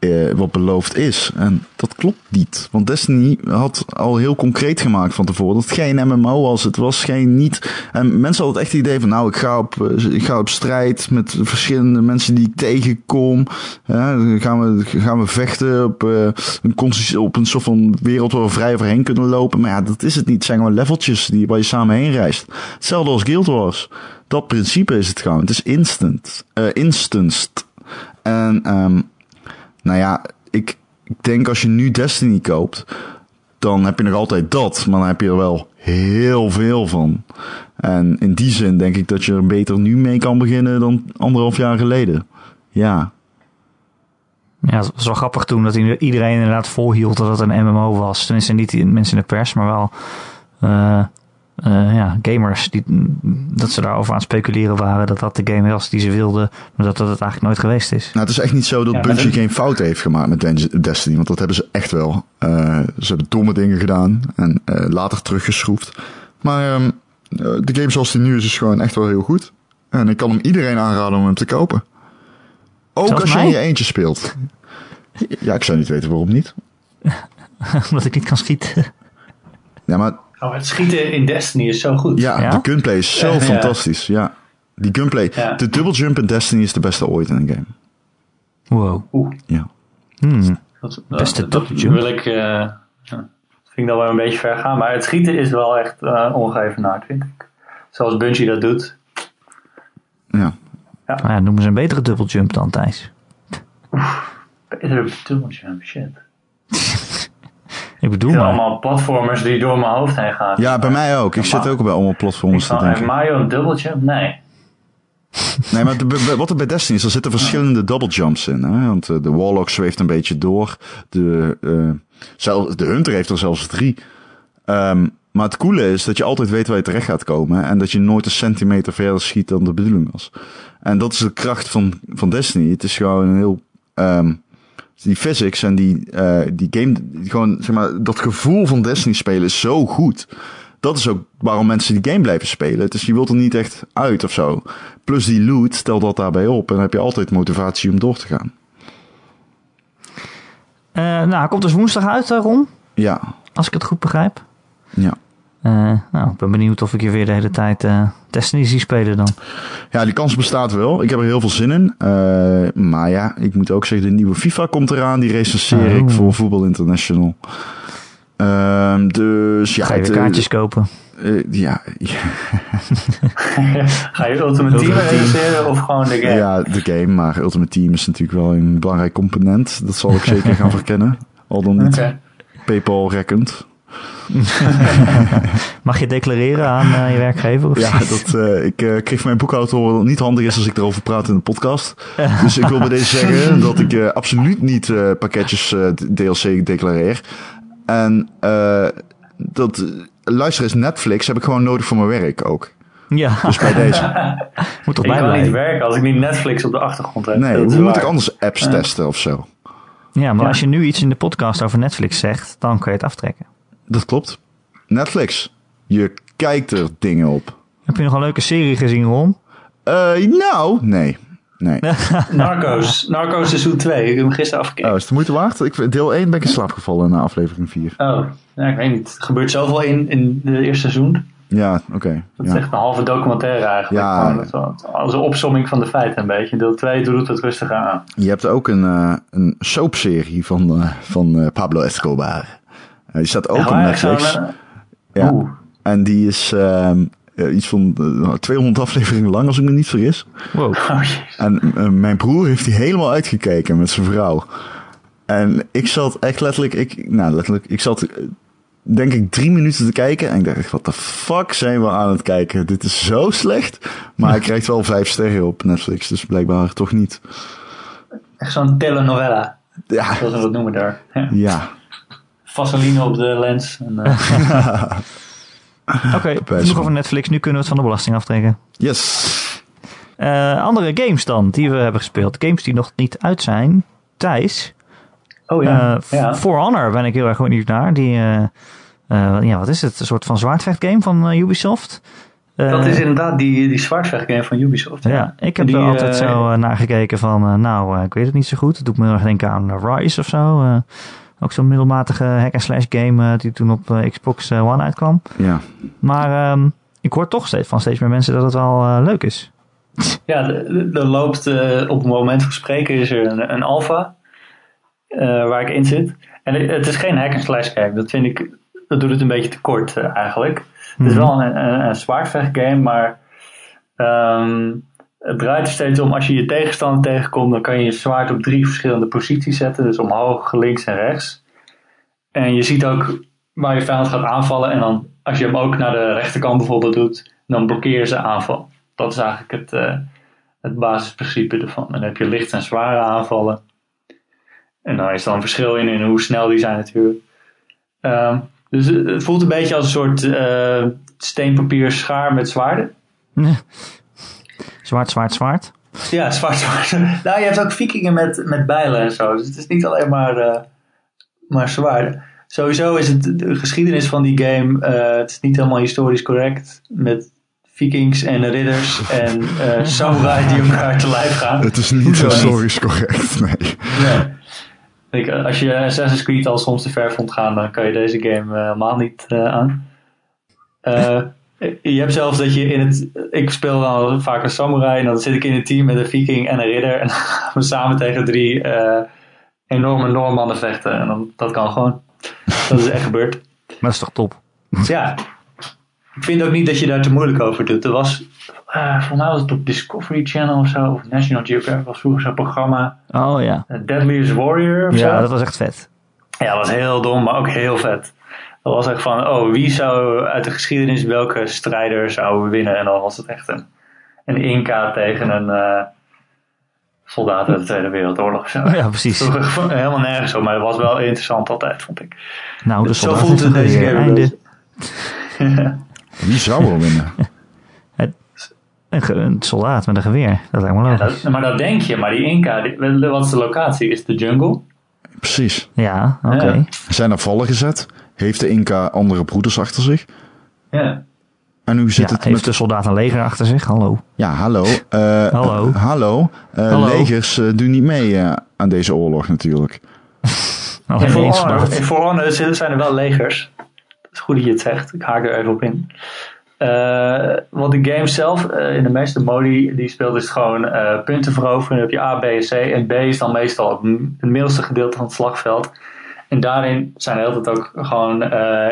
Uh, wat beloofd is. En dat klopt niet. Want Destiny had al heel concreet gemaakt van tevoren dat het geen MMO was. Het was geen niet. En mensen hadden echt het idee van, nou, ik ga op, eh, ik ga op strijd met verschillende mensen die ik tegenkom. Dan gaan we, gaan we vechten op, uh, een, op een soort van wereld waar we vrij overheen kunnen lopen. Maar ja, dat is het niet. Het zijn gewoon leveltjes die, waar je samen heen reist. Hetzelfde als Guild Wars dat principe is het gewoon. Het is instant. Uh, instanced. En um, nou ja, ik, ik denk als je nu Destiny koopt, dan heb je nog altijd dat. Maar dan heb je er wel heel veel van. En in die zin denk ik dat je er beter nu mee kan beginnen dan anderhalf jaar geleden. Ja. Ja, het was wel grappig toen dat iedereen inderdaad volhield dat het een MMO was. Tenminste, niet mensen in de pers, maar wel uh, uh, ja, gamers. Die, dat ze daarover aan het speculeren waren dat dat de game was die ze wilden, maar dat dat het eigenlijk nooit geweest is. Nou, het is echt niet zo dat ja, Bungie geen fouten heeft gemaakt met Destiny, want dat hebben ze echt wel. Uh, ze hebben domme dingen gedaan en later teruggeschroefd. Maar um, de game zoals die nu is, is gewoon echt wel heel goed. En ik kan hem iedereen aanraden om hem te kopen. Ook Zelfs als je in je eentje speelt. Ja, ik zou niet weten waarom niet. Omdat ik niet kan schieten. Ja, maar... Oh, het schieten in Destiny is zo goed. Ja, Ja? de gunplay is zo Ja. fantastisch. Ja. Die gunplay. Ja. De double jump in Destiny is de beste ooit in een game. Wow. Oeh, Ja. Hmm. dat, Beste dat, dat double jump. wil ik... eh, ja, dat vind ik dan wel een beetje ver gaan. Maar het schieten is wel echt uh, ongeëvenaard, vind ik. Zoals Bungie dat doet. Ja. Nou ja, noemen ze een betere double jump dan Thijs. Beter double jump, shit. Ik bedoel Het zijn maar. allemaal platformers die door mijn hoofd heen gaan. ja, bij mij ook. Ik zit ook bij allemaal Ik platforms te denken. en Mario een double jump? Nee. Nee, maar de- be- wat er bij Destiny is, er zitten verschillende double jumps in. Hè? Want eh, de Warlock zweeft een beetje door. De, eh, zelf, de Hunter heeft er zelfs drie. Ehm, maar het coole is dat je altijd weet waar je terecht gaat komen. En dat je nooit een centimeter verder schiet dan de bedoeling was. En dat is de kracht van, van Destiny. Het is gewoon een heel... ehm, die physics en die, eh, die game... Gewoon, zeg maar, dat gevoel van Destiny spelen is zo goed. Dat is ook waarom mensen die game blijven spelen. Dus je wilt er niet echt uit of zo. Plus die loot, stel dat daarbij op. En dan heb je altijd motivatie om door te gaan. Eh, nou, komt dus woensdag uit, eh, Ron. Ja, Als ik het goed begrijp. ja. Eh, nou, ik ben benieuwd of ik je weer de hele tijd eh, Destiny zie spelen dan. Ja, die kans bestaat wel. Ik heb er heel veel zin in. Eh, maar ja, ik moet ook zeggen, de nieuwe FIFA komt eraan. Die recenseer ik Oh. voor Voetbal International. Ehm, dus ja, Ga je weer eh, kaartjes kopen? eh, ja, Ga je Ultimate Team realiseren of gewoon de game? ja, de game. Maar Ultimate Team is natuurlijk wel een belangrijk component. Dat zal ik zeker gaan verkennen. Al dan niet Oké. PayPal rekkend. Mag je declareren aan eh, je werkgever? Of Ja, dat, eh, ik eh, kreeg van mijn boekhouder te horen dat het niet handig is als ik erover praat in de podcast. Dus ik wil bij deze zeggen dat ik eh, absoluut niet eh, pakketjes eh, DLC declareer. En eh, dat luister eens, Netflix heb ik gewoon nodig voor mijn werk ook. Ja, Dus bij deze. moet toch Ik kan niet werken als ik niet Netflix op de achtergrond heb. Nee, hoe moet waar. ik anders apps testen of zo? Ja, maar Ja. als je nu iets in de podcast over Netflix zegt, dan kan je het aftrekken. Dat klopt. Netflix. Je kijkt er dingen op. Heb je nog een leuke serie gezien, Ron? Eh, nou, nee. Nee. Narcos. Narcos seizoen 2. Ik heb hem gisteren afgekeken. Oh, is het de moeite waard? Ik, deel 1 ben ik in slaap gevallen na aflevering 4. Oh, ja, ik weet niet. Er gebeurt zoveel in, in het eerste seizoen. Ja, oké. Dat is echt een halve documentaire eigenlijk. Ja. Gewoon, dat is wel- Als een opsomming van de feiten een beetje. Deel 2 doet het rustig aan. Je hebt ook een, eh, een soapserie van, eh, van eh, Pablo Escobar. Die staat ook op? Netflix. Ja. Oeh. En die is ehm, eh, iets van eh, 200 afleveringen lang, als ik me niet vergis. Wow. Oh. En eh, mijn broer heeft die helemaal uitgekeken met zijn vrouw. En ik zat echt letterlijk, ik, nou letterlijk, ik zat denk ik drie minuten te kijken. En ik dacht wat de fuck zijn we aan het kijken? Dit is zo slecht. Maar hij krijgt wel vijf sterren op Netflix, dus blijkbaar toch niet. Echt zo'n telenovela. Ja, Zoals we dat noemen daar. Ja. Vaseline op de lens. En, eh, Oké, Best genoeg over Netflix. Nu kunnen we het van de belasting aftrekken. Yes. Eh, andere games dan, die we hebben gespeeld. Games die nog niet uit zijn. Thijs, oh ja. eh, ja. For Honor ben ik heel erg benieuwd naar. Die, eh, eh, ja, wat is het? Een soort van zwaardvechtgame van Ubisoft. Eh, Dat is inderdaad die, die zwaardvechtgame van Ubisoft. Ja, ik heb Die, er altijd zo naar gekeken van, nou, eh, ik weet het niet zo goed. Het doet me heel erg denken aan Rise of zo. Ook zo'n middelmatige hack-and-slash game eh, die toen op eh, Xbox eh, One uitkwam. Ja. Maar ehm, ik hoor toch steeds van steeds meer mensen dat het wel leuk is. Ja, er- loopt eh, op het moment van spreken is er een, een alpha eh, waar ik in zit. En het, is geen hack and slash game. Dat vind ik, dat doet het een beetje te kort eigenlijk. Het is Mhm. wel een, een, een zwaardvecht game, maar ehm, het draait er steeds om. Als je je tegenstander tegenkomt, dan kan je je zwaard op drie verschillende posities zetten. Dus omhoog, links en rechts. En je ziet ook waar je vijand gaat aanvallen. En dan als je hem ook naar de rechterkant bijvoorbeeld doet, dan blokkeer je ze aanval. Dat is eigenlijk het, uh, het basisprincipe ervan. Dan heb je licht en zware aanvallen. En daar is dan een verschil in, hoe snel die zijn natuurlijk. Um, dus het voelt een beetje als een soort uh, steenpapier schaar met zwaarden. Zwart, zwart, zwart. Ja, zwart, zwart. nou, je hebt ook vikingen met, met bijlen en zo. Dus het is niet alleen maar, uh, maar zwaarden. Sowieso is het de geschiedenis van die game. Uh, het is niet helemaal historisch correct. Met vikings en ridders en uh, samurai die elkaar te lijf gaan. Het is niet historisch correct, nee. nee. als je Assassin's Creed al soms te ver vond gaan, dan kan je deze game helemaal niet aan. Je hebt zelfs dat je in het. Ik speel dan vaak een samurai en dan zit ik in een team met een viking en een ridder. En dan gaan we samen tegen drie uh, enorme Noormannen vechten. En dan, dat kan gewoon. Dat is echt gebeurd. Maar dat is toch top? Ja. Ik vind ook niet dat je daar te moeilijk over doet. Er was. Uh, volgens mij was het op Discovery Channel of zo. Of National Geographic was vroeger zo'n programma. Oh ja. Deadliest Warrior of ja, zo. dat was echt vet. Ja, dat was heel dom, maar ook heel vet. Dat was echt van, oh, wie zou uit de geschiedenis welke strijder zou winnen? En dan was het echt een, een Inca tegen een uh, soldaat uit de Tweede Wereldoorlog of zo. Ja, precies. Helemaal nergens zo, maar het was wel interessant altijd, vond ik. Nou, de dus zo voelt het deze game. Wie zou er winnen? Een, een, soldaat met een geweer, dat lijkt me logisch. Ja, dat, maar dat denk je, maar die Inca, die, wat is de locatie? Is de jungle? Precies. Ja, oké. Okay. Ja. Zijn er vallen gezet? Heeft de Inca andere broeders achter zich? Ja. En hoe zit ja, het heeft met... de soldaat een leger achter zich? Hallo. Ja, hallo. Uh, hallo. Uh, hallo. Uh, hallo. Legers doen niet mee aan deze oorlog natuurlijk. Nou, in For Honor, in For Honor zijn er wel legers. Het is goed dat je het zegt. Ik haak er even op in. Uh, want de game zelf, uh, in de meeste modi die speelt, is gewoon uh, punten veroveren. Dan heb je A, B en C. En B is dan meestal het, het middelste gedeelte van het slagveld. En daarin zijn de hele tijd ook gewoon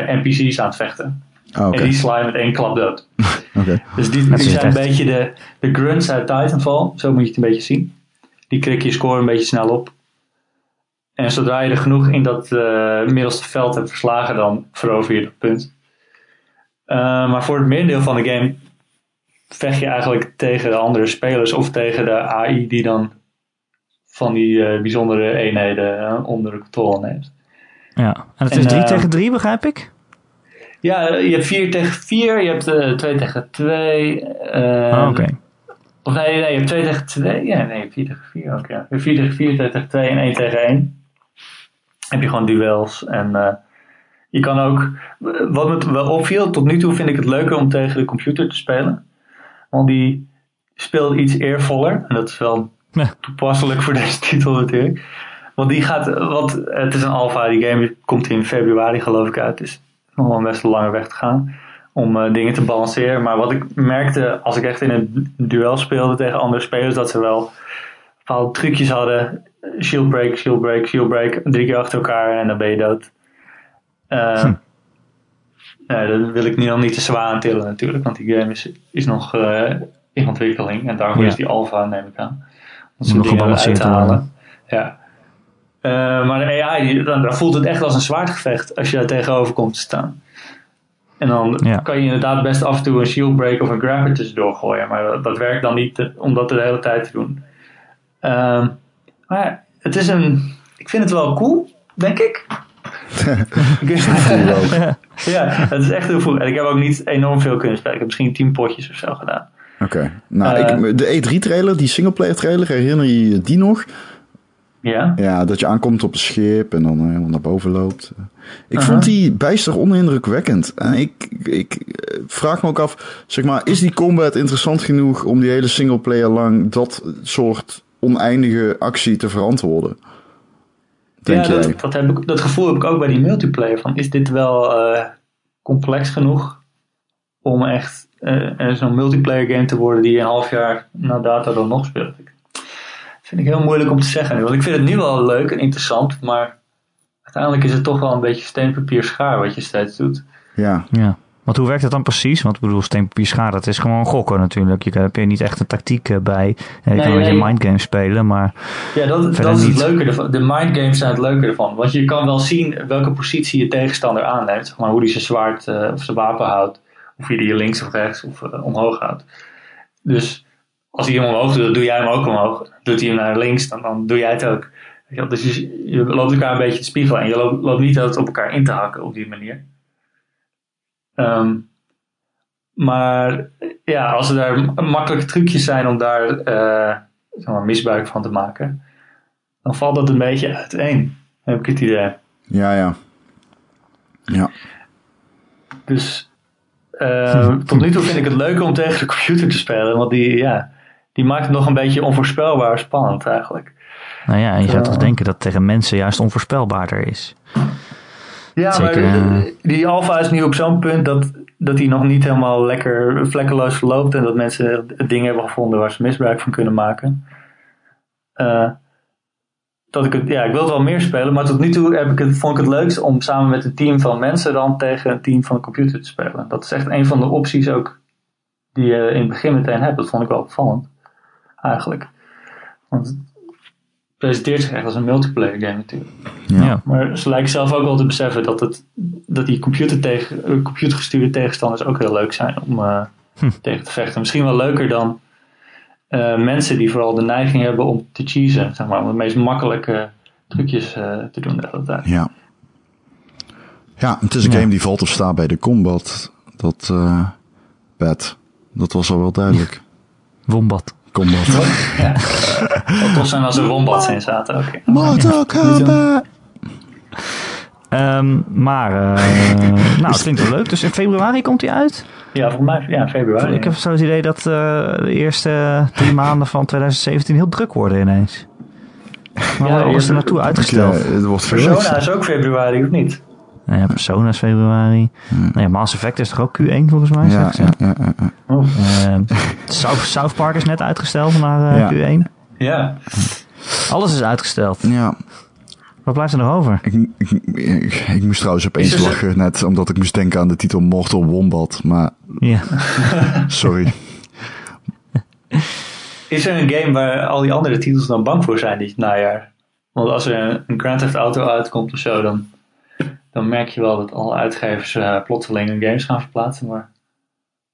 NPC's aan het vechten. Oh, okay. En die slaan met één klap dood. okay. Dus die, die zijn een beetje de, de grunts uit Titanfall. Zo moet je het een beetje zien. Die krik je score een beetje snel op. En zodra je er genoeg in dat middelste veld hebt verslagen, dan verover je dat punt. Uh, maar voor het merendeel van de game vecht je eigenlijk tegen de andere spelers of tegen de AI die dan van die uh, bijzondere eenheden uh, onder de controle neemt. Ja, en het is 3 tegen 3 begrijp ik? Ja, je hebt 4 tegen 4, je hebt 2 tegen 2. Oh, oké. Okay. Of nee, nee, je hebt 2 tegen 2. Ja, nee, 4 tegen 4 ook, ja. Je hebt 4 tegen 4, 2 tegen 2 en 1 tegen 1. Heb je gewoon duels en je kan ook, wat me wel opviel, tot nu toe vind ik het leuker om tegen de computer te spelen. Want die speelt iets eervoller. En dat is wel ja. toepasselijk voor deze titel natuurlijk. Want die gaat, want het is een alpha, die game komt in februari geloof ik uit. Dus nog wel best een lange weg te gaan om uh, dingen te balanceren. Maar wat ik merkte als ik echt in een duel speelde tegen andere spelers, dat ze wel bepaalde trucjes hadden. Shield break, shield break, shield break. Drie keer achter elkaar en dan ben je dood. Uh, hm. nee, dat wil ik nu nog niet te zwaar aan tillen natuurlijk, want die game is, is nog uh, in ontwikkeling en daarvoor Ja. is die alpha, neem ik aan. Om nog gebalanceerd te halen. Ja. Uh, maar de AI, die, dan, dan voelt het echt als een zwaardgevecht als je daar tegenover komt te staan. En dan Ja. kan je inderdaad best af en toe een shield break of een grabber tussendoor gooien, maar dat, dat werkt dan niet eh, om dat de hele tijd te doen. Ehm, maar ja, het is een. Ik vind het wel cool, denk ik. ja, het is echt heel cool. En ik heb ook niet enorm veel kunnen spelen. Ik heb misschien tien potjes of zo gedaan. Oké. Nou, Eh. ik, de E3-trailer, die singleplayer trailer, herinner je je die nog? Ja? Ja, dat je aankomt op een schip en dan helemaal naar boven loopt. Ik vond die bijster onindrukwekkend. En ik, ik eh, vraag me ook af, zeg maar, is die combat interessant genoeg om die hele singleplayer lang dat soort oneindige actie te verantwoorden? Denk ja, jij? dat, dat, heb ik, dat gevoel heb ik ook bij die multiplayer. Van, is dit wel eh, complex genoeg om echt eh, zo'n multiplayer game te worden die een half jaar na data dan nog speelt? Ik, vind ik heel moeilijk om te zeggen. nu, Want ik vind het nu wel leuk en interessant, maar uiteindelijk is het toch wel een beetje steenpapier schaar wat je steeds doet. Ja, Ja. Want hoe werkt het dan precies? Want ik bedoel, steen, papier, schaar, dat is gewoon gokken natuurlijk. Je heb je niet echt een tactiek eh, bij. Je Nee, kan een beetje mindgames spelen, maar Ja, dat, dat is het niet. leuke ervan. De mindgames zijn het leuke ervan. Want je kan wel zien welke positie je tegenstander aanneemt. Zeg maar hoe die zijn zwaard eh, of zijn wapen houdt. Of je die links of rechts of eh, omhoog houdt. Dus als hij hem omhoog doet, dan doe jij hem ook omhoog. Doet hij hem naar links, dan, dan doe jij het ook. Dus je, je loopt elkaar een beetje te spiegelen. En je loopt, loopt niet altijd op elkaar in te hakken op die manier. Ehm, maar ja, als er daar makkelijke trucjes zijn om daar zeg maar, misbruik van te maken, dan valt dat een beetje uiteen, heb ik het idee. Ja, ja. Ja. Dus eh, tot nu toe vind ik het leuker om tegen de computer te spelen, want die, ja, die maakt het nog een beetje onvoorspelbaar spannend eigenlijk. nou ja, je zou toch denken dat tegen mensen juist onvoorspelbaarder is. Ja, Zeker, maar eh. die alfa is nu op zo'n punt dat, dat die nog niet helemaal lekker vlekkeloos verloopt en dat mensen dingen hebben gevonden waar ze misbruik van kunnen maken. Eh, dat ik, het, ja, ik wil het wel meer spelen, maar tot nu toe heb ik het, vond ik het leukst om samen met een team van mensen dan tegen een team van de computer te spelen. Dat is echt een van de opties ook die je in het begin meteen hebt. Dat vond ik wel opvallend, eigenlijk. Want het presenteert zich echt als een multiplayer game natuurlijk. Ja. Ja. Maar ze lijken zelf ook wel te beseffen dat, het, dat die computer tegen, computergestuurde tegenstanders ook heel leuk zijn om eh, Hm. tegen te vechten. Misschien wel leuker dan eh, mensen die vooral de neiging hebben om te cheesen, zeg maar, om de meest makkelijke trucjes eh, te doen de hele tijd. Ja. Ja, het is een Ja. game die valt of staat bij de combat. Dat eh bed. Dat was al wel duidelijk. Wombat. Combat. Ja. Tof zijn als er wombats in zaten ook. ja. Mortal Kombat. Ehm, maar, eh, nou, het klinkt wel leuk. Dus in februari komt hij uit. Ja, volgens mij ja, februari. Ik heb zo het idee dat eh, de eerste drie maanden van 2017 heel druk worden ineens. Maar Ja, waar is er naartoe uitgesteld? Ja, het wordt veel Persona is ook februari, of niet? Nou ja, Persona is februari. Nou ja, Mass Effect is toch ook Q1 volgens mij? Ja, ja, ja. Oh. Ehm, South, South Park is net uitgesteld naar eh, Ja. Q1. Ja. Alles is uitgesteld. Ja, Wat blijft er nog over? ik, ik, ik, ik moest trouwens opeens er lachen net omdat ik moest denken aan de titel Mortal Wombat. Maar Ja. sorry. Is er een game waar al die andere titels dan bang voor zijn dit najaar? Want als er een, een Grand Theft Auto uitkomt of zo, dan, dan merk je wel dat alle uitgevers eh, plotseling hun games gaan verplaatsen. Maar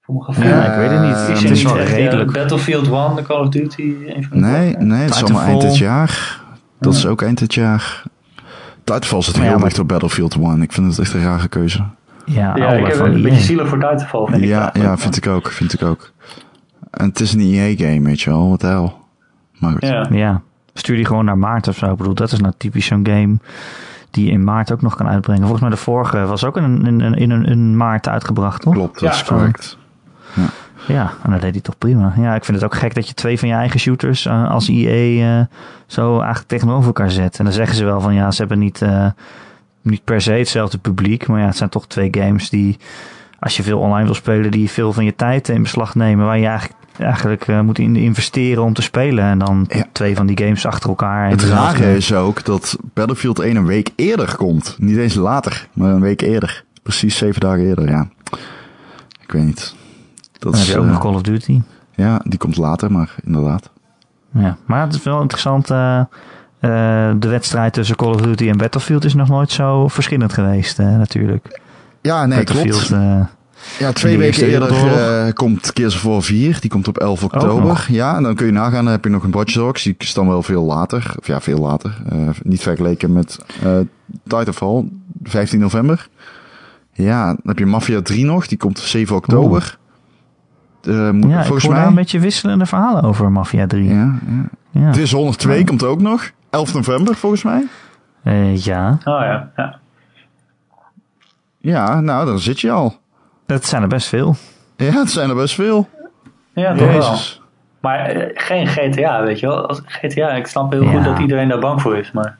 voor mijn gevoel Ja, ik weet het niet. Is het is niet wel echt, eh, redelijk. Battlefield 1, de Call of Duty, een van de Nee, nee, het is allemaal eind dit jaar. Dat is ook eind dit jaar. Titanfall zit ja, heel maar- dicht op Battlefield 1. Ik vind het echt een rare keuze. Ja, Ja, ik heb van een EA. beetje zielig voor Titanfall, vind ik. Ja, eigenlijk. ja, vind ik ook, vind ik ook. En het is een EA-game, weet je wel, wat de hel. Maar goed. Ja. Ja, stuur die gewoon naar maart of zo. Ik bedoel, dat is nou typisch zo'n game die je in maart ook nog kan uitbrengen. Volgens mij de vorige was ook in, in, in, in, een- in maart uitgebracht, toch? Klopt, dat Ja. is correct. Ja, en dat deed hij toch prima. Ja, ik vind het ook gek dat je twee van je eigen shooters eh, als EA eh, zo eigenlijk tegenover elkaar zet. En dan zeggen ze wel van ja, ze hebben niet, eh, niet per se hetzelfde publiek. Maar ja, het zijn toch twee games die, als je veel online wil spelen, die veel van je tijd in beslag nemen. Waar je eigenlijk, eigenlijk eh, moet in investeren om te spelen. En dan Ja. twee van die games achter elkaar. Het rare is ook dat Battlefield 1 een week eerder komt. Niet eens later, maar een week eerder. Precies zeven dagen eerder, ja. Ik weet niet. Dat Dan heb is, je ook eh, nog Call of Duty. ja, die komt later, maar inderdaad. Ja, maar het is wel interessant. eh, de wedstrijd tussen Call of Duty en Battlefield is nog nooit zo verschillend geweest, natuurlijk. Ja, nee, Battlefield, klopt. eh, Ja, twee weken eerder eh, komt Gears of War 4. Die komt op 11 oktober. nog. Ja, en dan kun je nagaan. Dan heb je nog een Watch Dogs. Die is dan wel veel later. Of ja, veel later. Eh, niet vergeleken met eh Titanfall. 15 november. Ja, dan heb je Mafia 3 nog. Die komt 7 oktober. Eh, moet, ja, ik volgens daar mij. een beetje wisselende verhalen over Mafia 3. Ja, Ja, ja. ja. Dishonored 2 komt ook nog. 11 november volgens mij. Eh, ja. Oh ja, ja. Ja, nou, dan zit je al. Dat zijn er best veel. Ja, het zijn er best veel. Ja, toch wel. Maar eh, geen GTA, weet je wel. Als GTA, ik snap heel Ja. goed dat iedereen daar bang voor is, maar...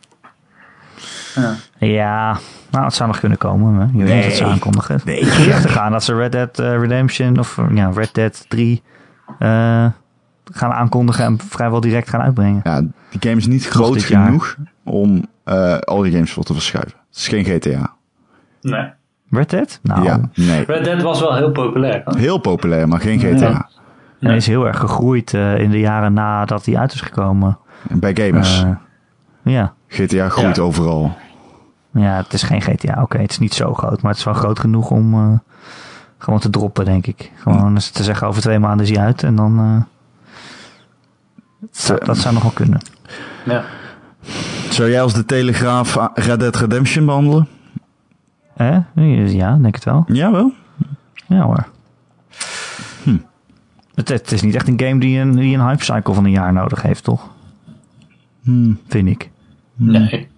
Ja. Ja, nou, het zou nog kunnen komen. Hè. Je weet Nee. wat ze aankondigen. Nee. Geruchten gaan dat ze Red Dead eh, Redemption of eh, ja, Red Dead 3 eh, gaan aankondigen en vrijwel direct gaan uitbrengen. Ja, die game is niet groot jaar. genoeg om eh al die games voor te verschuiven. Het is geen GTA. Nee. Red Dead? Nou, Ja, nee. Red Dead was wel heel populair. Heel populair, maar geen GTA. Ja. hij is heel erg gegroeid eh, in de jaren nadat hij uit is gekomen. En bij gamers. Eh, ja. GTA groeit Ja. overal. ja, het is geen GTA. Oké, het is niet zo groot, maar het is wel groot genoeg om eh, gewoon te droppen, denk ik. Gewoon eens te zeggen, over twee maanden is hij uit en dan... eh, dat, zou, dat zou nog wel kunnen. Ja. Zou jij als de Telegraaf Red Dead Redemption behandelen? Eh? Ja, denk het wel. Jawel. Ja hoor. Het, het is niet echt een game die een, die een hype cycle van een jaar nodig heeft, toch? Hmm, Vind ik. Nee. Ik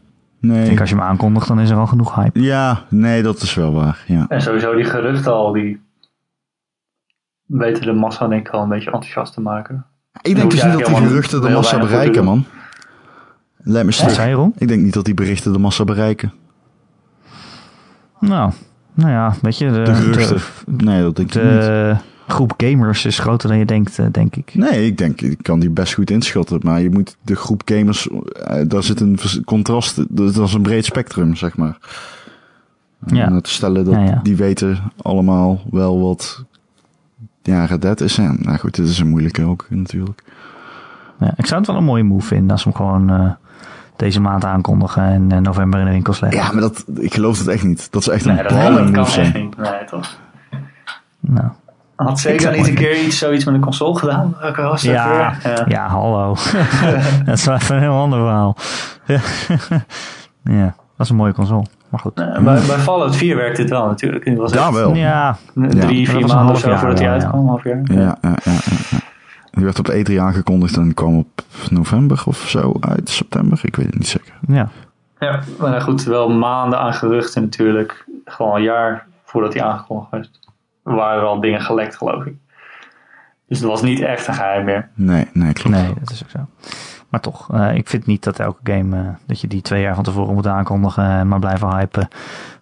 nee. denk als je hem aankondigt, dan is er al genoeg hype. Ja, nee, dat is wel waar. Ja. En sowieso die geruchten al, die weten de massa denk ik al een beetje enthousiast te maken. Ik denk dus niet dat die geruchten de massa bereiken, man. Lijkt me Wat stuk. zei je, Ron? Ik denk niet dat die berichten de massa bereiken. Nou, nou ja, weet je, de, De de, Nee, dat denk ik niet. de groep gamers is groter dan je denkt, eh, denk ik. Nee, ik denk, ik kan die best goed inschatten. Maar je moet de groep gamers, eh, daar zit een contrast, dat is een breed spectrum, zeg maar. Ja. En te stellen dat Ja, ja. die weten allemaal wel wat ja, Red is. En, nou goed, dit is een moeilijke ook natuurlijk. Ja, ik zou het wel een mooie move vinden als hem gewoon eh, deze maand aankondigen en eh, november in de winkels leggen. Ja, maar dat, ik geloof het echt niet. Dat is echt Nee, een balling kan move zijn. niet. Nee, toch. Nou. Had zeker niet een keer iets, zoiets met een console gedaan? Ja? Ja. ja, hallo. dat is wel even een heel ander verhaal. ja, dat is een mooie console. Maar goed. Bij, bij Fallout 4 werkte het wel natuurlijk. Het was Ja, wel. Ja, Drie, vier maanden of zo voordat hij uitkwam. Half jaar. Ja, ja, ja. Die werd op E3 aangekondigd en kwam op november of zo uit, september. Ik weet het niet zeker. ja. Ja, maar goed, wel maanden aan geruchten natuurlijk. Gewoon een jaar voordat hij aangekondigd was. waren er al dingen gelekt, geloof ik. Dus het was niet echt een geheim meer. Nee, nee, klopt. Nee, dat is ook zo. Maar toch, eh, ik vind niet dat elke game, eh, dat je die twee jaar van tevoren moet aankondigen en maar blijven hypen.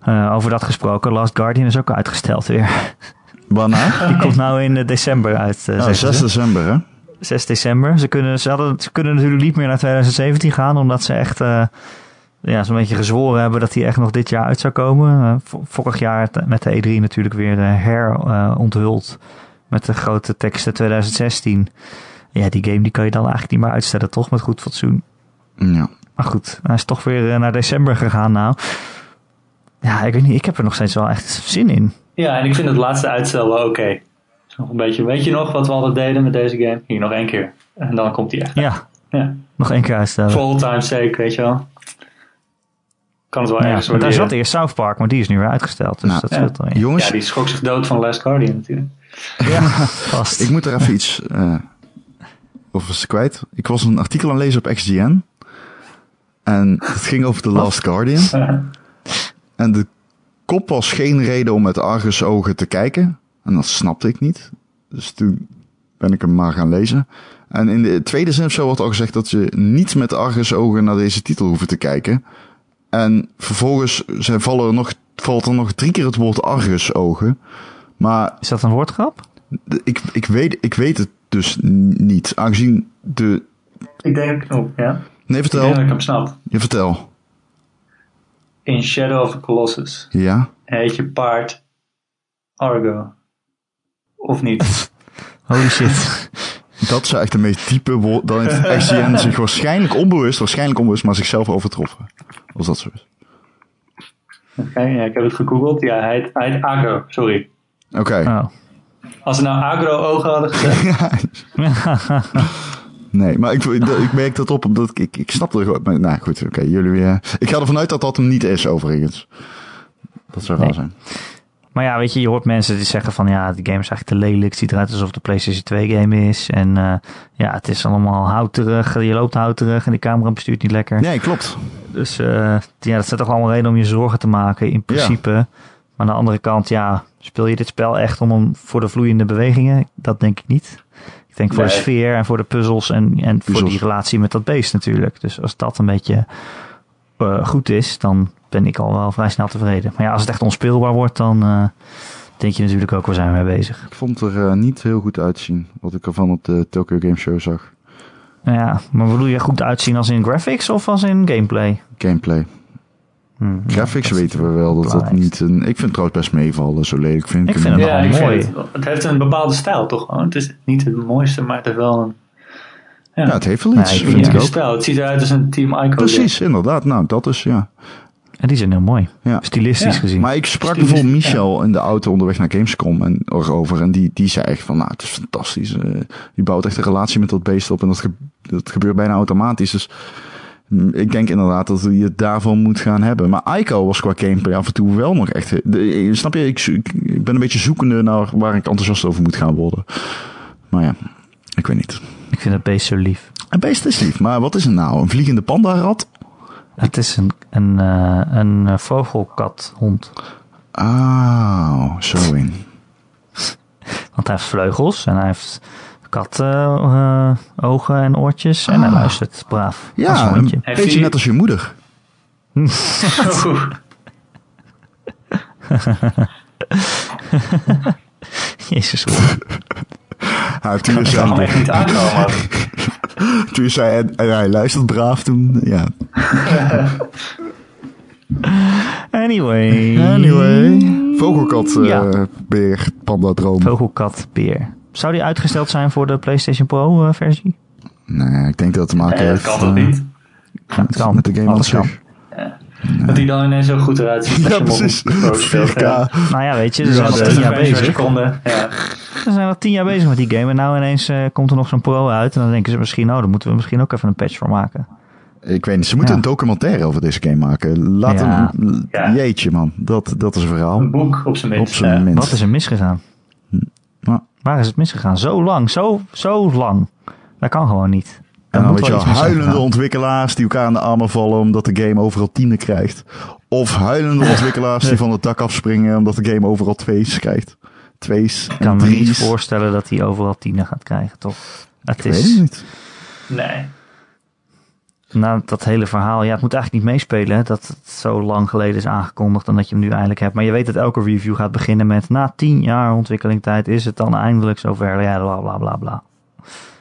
Eh, over dat gesproken, Last Guardian is ook uitgesteld weer. Waarna? Die komt nou in eh, december uit. eh, Oh, zeggen 6 ze. december, hè? 6 december. Ze kunnen, ze, hadden, ze kunnen natuurlijk niet meer naar 2017 gaan, omdat ze echt eh, ja, zo'n beetje gezworen hebben dat die echt nog dit jaar uit zou komen. Eh, vo- vorig jaar met de E3 natuurlijk weer eh, heronthuld met de grote teksten 2016. Ja, die game die kan je dan eigenlijk niet meer uitstellen, toch? Met goed fatsoen. Ja. Maar goed, hij is toch weer eh, naar december gegaan nou. Ja, ik weet niet, ik heb er nog steeds wel echt zin in. Ja, en ik vind het laatste uitstel wel oké. Nog een beetje, weet je nog wat we altijd deden met deze game? Hier, nog één keer. En dan komt hij echt. Ja, Ja. nog één keer uitstellen. For all time's sake, weet je wel. Kan het wel Ja, ergens want daar zat eerst South Park, maar die is nu weer uitgesteld. Dus Nou, dat ja. Ja. Jongens, Ja, die schrok zich dood van Last Guardian natuurlijk. Vast. ik moet er even iets eh over ze kwijt. Ik was een artikel aan het lezen op XGN. En het ging over The Last Guardian. En de kop was geen reden om met Argus ogen te kijken. En dat snapte ik niet. Dus toen ben ik hem maar gaan lezen. En in de tweede zin of zo wordt al gezegd dat je niet met Argus ogen naar deze titel hoeft te kijken. En vervolgens zijn vallen er nog, valt er nog drie keer het woord Argus ogen. Maar Is dat een woordgrap? ik, ik, weet, ik weet het dus niet. Aangezien de... Ik denk, oh, ja. Nee, Ik denk dat vertel. ik hem snap. Je vertel. In Shadow of the Colossus Ja? heet je paard Argo. Of niet? Holy shit. Dat zou echt de meest diepe woord. Dan heeft XGN zich waarschijnlijk onbewust, waarschijnlijk onbewust, maar zichzelf overtroffen. Als dat zo is. Oké, ja, ik heb het gegoogeld. Ja, hij heet, hij heet Agro, sorry. Oké. Oh. Als ze nou agro-ogen hadden gezegd. Nee, maar ik, ik merk dat op omdat ik, ik, snap er gewoon. Nou goed, oké, jullie. eh, ik ga ervan uit dat dat hem niet is, overigens. Dat zou Nee. zijn. Maar ja, weet je, je hoort mensen die zeggen van ja, die game is eigenlijk te lelijk. Het ziet eruit alsof een PlayStation 2 game is. En eh, ja, het is allemaal houterig. Je loopt houterig en de camera bestuurt niet lekker. Nee, klopt. Dus eh, ja, dat zijn toch allemaal redenen om je zorgen te maken in principe. Maar aan de andere kant, ja, speel je dit spel echt om hem voor de vloeiende bewegingen? Dat denk ik niet. Ik denk voor de sfeer en voor de puzzels en, en voor die relatie met dat beest natuurlijk. Dus als dat een beetje eh, goed is, dan ben ik al wel vrij snel tevreden. Maar ja, als het echt onspeelbaar wordt, dan eh, denk je natuurlijk ook, waar zijn we mee bezig? Ik vond het er eh, niet heel goed uitzien. Wat ik ervan op de Tokyo Game Show zag. Nou ja, maar bedoel je goed uitzien als in graphics of als in gameplay? Gameplay. Hmm, Graphics weten we wel dat dat niet een... Ik vind het trouwens best meevallen, zo lelijk vind ik, Ik vind het Ja, wel ik mooi. vind het, het heeft een bepaalde stijl toch gewoon. Het is niet het mooiste, maar het heeft wel een, ja, Ja, het heeft wel iets, ik vind ook. stijl. Het ziet eruit als een Team Ico. Precies, inderdaad. Nou, dat is, ja. En die zijn heel mooi. Ja. Stilistisch Ja. gezien. Maar ik sprak Stilistisch, bijvoorbeeld Michel in de auto onderweg naar Gamescom en erover. En die, die zei echt van, nou, het is fantastisch. eh, je bouwt echt een relatie met dat beest op en dat, ge- dat gebeurt bijna automatisch. Dus ik denk inderdaad dat je het daarvan moet gaan hebben. Maar Ico was qua gameplay af en toe wel nog echt... de- snap je, ik, ik, ben een beetje zoekende naar waar ik enthousiast over moet gaan worden. Maar ja, ik weet niet. Ik vind het beest zo lief. Een beest is lief, maar wat is het nou? Een vliegende pandarat? Het is een, een, eh, een eh, vogelkathond. Ah, zo in. Want hij heeft vleugels en hij heeft katten, ogen en oortjes. En hij Ah. luistert braaf. als een Ja, een beetje net als je moeder. Jezus. Hij heeft toen zag hem echt niet aankomen. Toen je zei, en, en hij luistert braaf toen, ja. Anyway. Anyway. Vogelkat, eh Ja. beer, panda, droom. Vogelkat, beer. Zou die uitgesteld zijn voor de PlayStation Pro eh, versie? Nee, ik denk dat het te maken Nee, dat kan toch eh, niet? Ja, het kan. met de game aan Alles kan. Dat hij dan ineens zo goed eruit ziet. als je Ja, op precies. een pro speelt, 4K. ja. Nou ja, weet je, er Ja, zijn al tien jaar bezig. Ja. Zijn al tien jaar bezig met die game. En nou ineens eh, komt er nog zo'n pro uit. En dan denken ze misschien, oh, daar moeten we misschien ook even een patch voor maken. Ik weet niet, ze moeten Ja. een documentaire over deze game maken. Laat hem, Ja. jeetje man, dat, dat is een verhaal. Een boek op zijn Op minst. zijn ja. minst. Wat is er misgegaan? Maar- Waar is het misgegaan? Zo lang, zo, zo lang. Dat kan gewoon niet. En dan moet weet je huilende ontwikkelaars die elkaar aan de armen vallen omdat de game overal tienen krijgt. Of huilende ontwikkelaars die van het dak afspringen omdat de game overal twees krijgt. Twees Ik kan me niet voorstellen dat hij overal tienen gaat krijgen, toch? Het Ik weet is, het niet. Nee. Na dat hele verhaal, ja, het moet eigenlijk niet meespelen hè, dat het zo lang geleden is aangekondigd en dat je hem nu eindelijk hebt. Maar je weet dat elke review gaat beginnen met, na tien jaar ontwikkelingstijd is het dan eindelijk zover, ja, bla bla bla bla.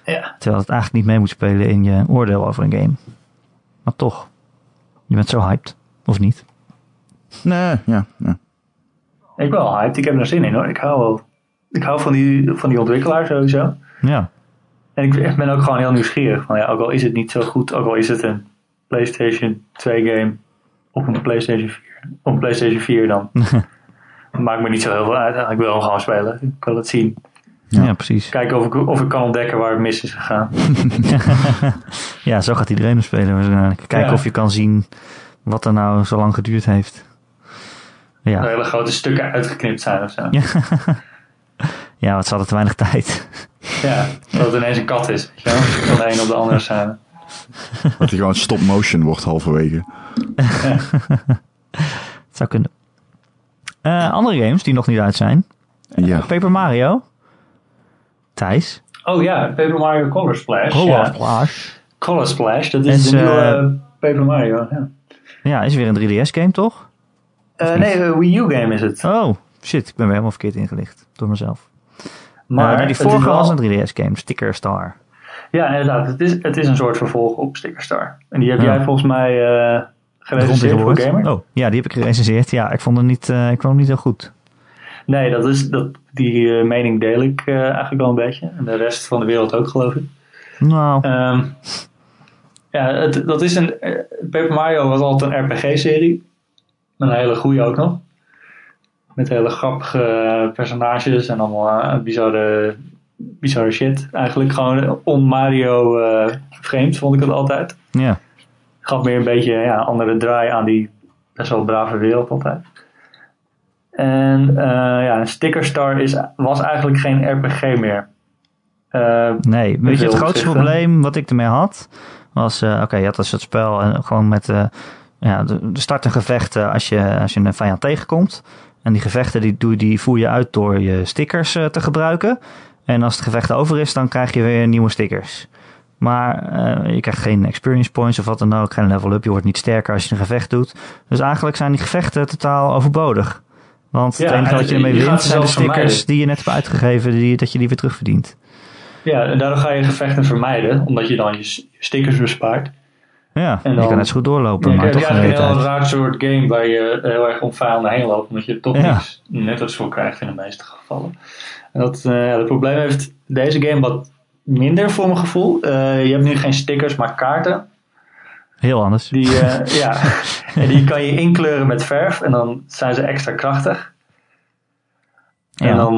Ja. Terwijl het eigenlijk niet mee moet spelen in je oordeel over een game. Maar toch, je bent zo hyped, of niet? Nee, ja. ja. Ik ben wel hyped. Ik heb er zin in hoor. Ik hou wel. Ik hou van die, van die ontwikkelaar sowieso. Ja, En ik ben ook gewoon heel nieuwsgierig. Van, ja, ook al is het niet zo goed, ook al is het een PlayStation 2 game op een PlayStation 4, op een PlayStation 4 dan. Maakt me niet zo heel veel uit. Ik wil hem gewoon spelen. Ik wil het zien. ja. Ja. precies. Kijken of ik, of ik kan ontdekken waar het mis is gegaan. Ja, zo gaat iedereen hem spelen waarschijnlijk. Kijken Ja. of je kan zien wat er nou zo lang geduurd heeft. Ja, hele grote stukken uitgeknipt zijn of zo. Ja. ja wat ze hadden te weinig tijd. Ja, dat het ineens een kat is. Weet je wel? Van de een op de andere scène. Dat hij gewoon stop motion wordt halverwege. Het zou kunnen. Eh, andere games die nog niet uit zijn. Ja. Paper Mario. Thijs. Oh ja, Paper Mario Color Splash. Oh, ja. Splash. Color Splash, dat is, Is, de nieuwe eh, eh, Paper Mario. Ja. Ja, is weer een 3DS game toch? Eh, nee, een Wii U game is het. Oh, shit. Ik ben weer helemaal verkeerd ingelicht. Door mezelf. Maar die vorige was een 3DS game. Sticker Star. Ja, inderdaad. Het is, het is een soort vervolg op Sticker Star. En die heb Ja. jij volgens mij Rond gerecenseerd voor Gamer? Oh, ja, die heb ik gerecenseerd. Ja, ik vond het niet, eh, ik vond hem niet heel goed. Nee, dat is, dat, die eh, mening deel ik eigenlijk wel een beetje. En de rest van de wereld ook, geloof ik. Nou, Ehm, ja, het, dat is een. Paper Mario was altijd een RPG-serie. Een hele goede ook nog. Met hele grappige personages en allemaal eh, bizarre, bizarre shit. Eigenlijk gewoon on-Mario eh vreemd, vond ik het altijd. ja. Gaf meer een beetje ja, andere draai aan die best wel brave wereld altijd. En eh, ja, een Sticker Star is, was eigenlijk geen RPG meer. Nee, weet je, het grootste probleem wat ik ermee had, was, oké, je had dus het spel en gewoon met, ja, de, de starten gevechten als je, als je een vijand tegenkomt. En die gevechten die, doe, die voer je uit door je stickers eh, te gebruiken. En als het gevecht over is, dan krijg je weer nieuwe stickers. Maar eh, je krijgt geen experience points of wat dan ook, geen level up. Je wordt niet sterker als je een gevecht doet. Dus eigenlijk zijn die gevechten totaal overbodig. Want Ja, het enige en wat je ermee wint zijn de stickers vermijden. die je net hebt uitgegeven, die, dat je die weer terugverdient. Ja, en daardoor ga je gevechten vermijden, omdat je dan je stickers bespaart. Ja, En je dan- kan net zo goed doorlopen, Ja, maar toch een heel raar soort game waar je heel erg om vijanden heen loopt, omdat je toch Ja. niks nuttigs voor krijgt in de meeste gevallen. En dat, eh het probleem heeft deze game wat minder voor mijn gevoel. Eh, je hebt nu geen stickers, maar kaarten. Heel anders. Die, eh, ja, en die kan je inkleuren met verf en dan zijn ze extra krachtig. En dan,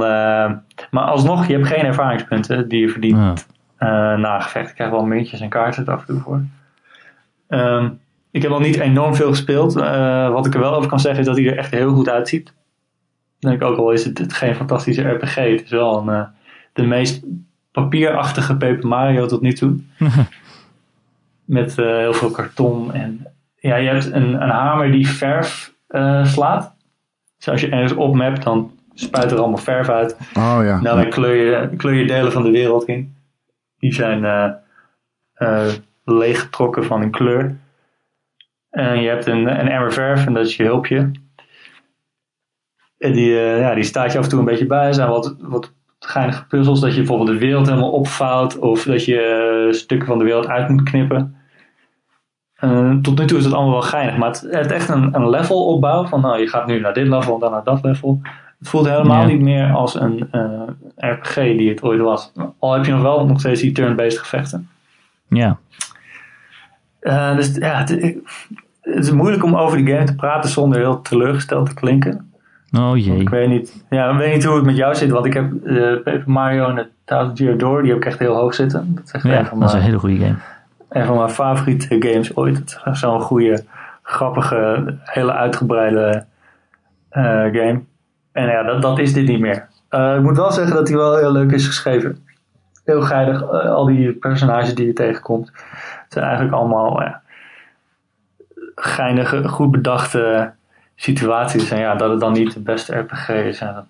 maar alsnog, je hebt geen ervaringspunten die je verdient Ja. na gevecht. Ik krijg wel muntjes en kaarten er af en toe voor. Ehm, ik heb al niet enorm veel gespeeld. Eh, wat ik er wel over kan zeggen is dat hij er echt heel goed uitziet. Ik denk ook al is het, het geen fantastische RPG. Het is wel een, eh, de meest papierachtige Paper Mario tot nu toe. Met eh, heel veel karton. En ja, je hebt een, een hamer die verf slaat. Dus als je ergens opmapt, dan spuit er allemaal verf uit. Oh ja. Nou, dan kleur je, kleur je delen van de wereld in. Die zijn leeggetrokken van een kleur. En je hebt een, een emmer verf en dat is je hulpje. En die, eh, ja, die staat je af en toe een beetje bij. Er zijn wat, wat geinige puzzels dat je bijvoorbeeld de wereld helemaal opvouwt. Of dat je eh, stukken van de wereld uit moet knippen. Eh, tot nu toe is het allemaal wel geinig. Maar het heeft echt een, een level opbouw. Van nou, je gaat nu naar dit level en dan naar dat level. Het voelt helemaal Ja. niet meer als een RPG die het ooit was. Al heb je nog wel nog steeds die turn-based gevechten. Ja. Eh, dus ja, het, is moeilijk om over die game te praten zonder heel teleurgesteld te klinken. Oh jee. Ik weet niet, ja, ik weet niet hoe het met jou zit, want ik heb eh, Paper Mario en de Thousand Year Door, die heb ik echt heel hoog zitten. Dat is echt Ja, een, van dat is een hele goede game. een van mijn favoriete games ooit. Zo'n goede, grappige, hele uitgebreide eh, game. En ja, dat, dat is dit niet meer. Ik moet wel zeggen dat hij wel heel leuk is geschreven. Heel geinig, al die personages die je tegenkomt. Zijn eigenlijk allemaal ja, geinige, goed bedachte situaties. En ja, dat het dan niet de beste RPG is. Ja, dat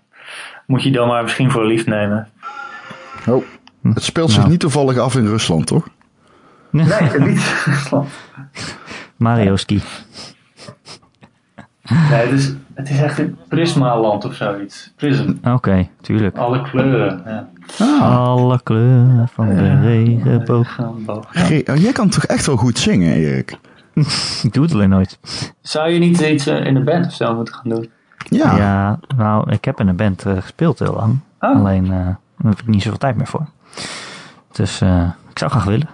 moet je dan maar misschien voor lief nemen. Oh. Het speelt zich Nou. niet toevallig af in Rusland, toch? Nee, niet. Mario Ski. nee, het is, het is echt een Prisma-land of zoiets. Prism. Oké, tuurlijk. Alle kleuren. Ja. Ah. Alle kleuren van de regenboog. Regenboog. Ge- oh, jij kan toch echt wel goed zingen, Erik? Ik doe het alleen nooit. Zou je niet iets eh, in de band of zo moeten gaan doen? Ja. Ja, nou, ik heb in een band eh, gespeeld heel lang. Oh. Alleen, eh, daar heb ik niet zoveel tijd meer voor. Dus eh, ik zou graag willen.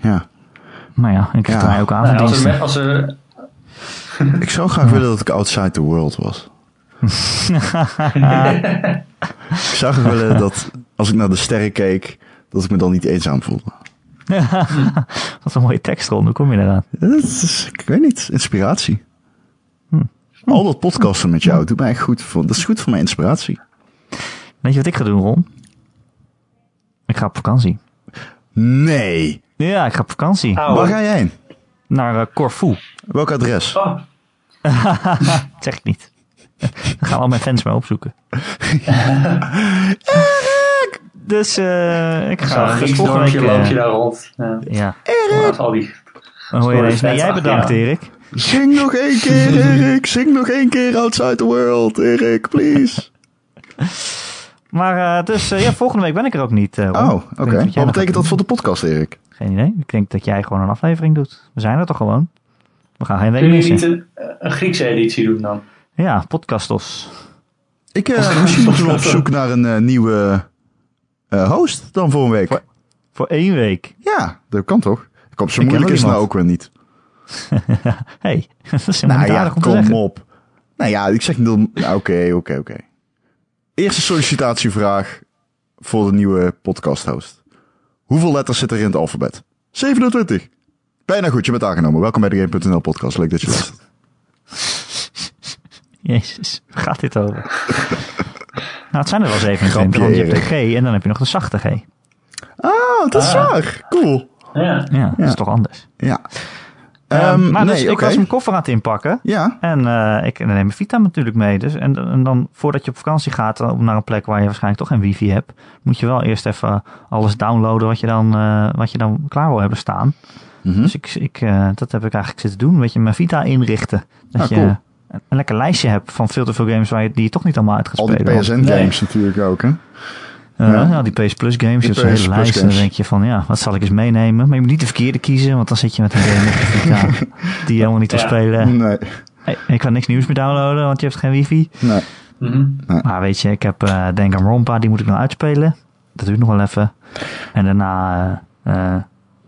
ja. Maar ja, ik Ja. draai ook Nou, als, avonddiensten. er, als er Ik zou graag willen dat ik outside the world was. Ik zou graag willen dat als ik naar de sterren keek, dat ik me dan niet eenzaam voelde. Wat een mooie tekstrol, hoe kom je eraan? Dat is, ik weet niet, inspiratie. Hm. Al dat podcasten met jou doet mij echt goed. Voor, dat is goed voor mijn inspiratie. Weet je wat ik ga doen, Ron? Ik ga op vakantie. Nee. Ja, ik ga op vakantie. Oh, Waar ga jij heen? Naar eh, Corfu. Welk adres? Oh, Dat zeg ik niet. Daar gaan al mijn fans mee opzoeken. dus eh, ik ga dus volgende week... eh, loop je daar rond. Ja. ja, Naast al die... dan hoor je ineens. Nee, jij bedankt, ja. Erik. Zing nog één keer, Erik. Zing nog één keer outside the world, Erik, please. Maar eh, dus eh, ja, volgende week ben ik er ook niet. eh. Oh, oké. Wat betekent dat voor de podcast, Erik? Geen idee. Ik denk dat jij gewoon een aflevering doet. We zijn er toch gewoon? We gaan geen week Kun je missen. niet een, een Griekse editie doen dan? Ja, podcastos. Ik, eh, misschien moeten we op zoek naar een eh, nieuwe eh, host dan voor een week. Voor- Voor één week. Ja, dat kan toch? Kom, zo Ik moeilijk is het nou ook weer niet. hey, dat is helemaal Nou niet ja, aardig om te kom op. Nou ja, ik zeg niet nou, Oké, oké, oké. Eerste sollicitatievraag voor de nieuwe podcast host. Hoeveel letters zit er in het alfabet? 27. Bijna goed, je bent aangenomen. Welkom bij de Game.nl podcast. Leuk dat je luistert. Jezus, waar gaat dit over? nou, het zijn er wel 27, want je hebt de G en dan heb je nog de zachte G. Oh, dat is Ah. waar. Cool. Ja. Ja, dat is toch anders. Ja. Ehm, Ehm, maar dus nee, ik was mijn koffer aan het inpakken. Ja. En eh, ik neem mijn Vita natuurlijk mee. Dus, en, en dan voordat je op vakantie gaat eh, naar een plek waar je waarschijnlijk toch geen wifi hebt, moet je wel eerst even alles downloaden wat je dan, eh, wat je dan klaar wil hebben staan. Mhm. Dus ik, ik, eh, dat heb ik eigenlijk zitten doen. Een beetje mijn Vita inrichten. Dat Ah, je cool. Een, een lekker lijstje hebt van veel te veel games waar je, die je toch niet allemaal uit gaat Al die spelen. Want- PSN games natuurlijk ook, hè? Uh, ja. ja. die PS Plus games, je hebt zo'n hele lijst. En dan denk je van, ja, wat zal ik eens meenemen? Maar je moet niet de verkeerde kiezen, want dan zit je met een game op de Vita die je helemaal niet wil spelen. Nee. Hey, ik kan niks nieuws meer downloaden, want je hebt geen wifi. Nee. Mm -hmm. nee. Maar weet je, ik heb uh, Danganronpa, die moet ik nog uitspelen. Dat duurt nog wel even. En daarna... Uh,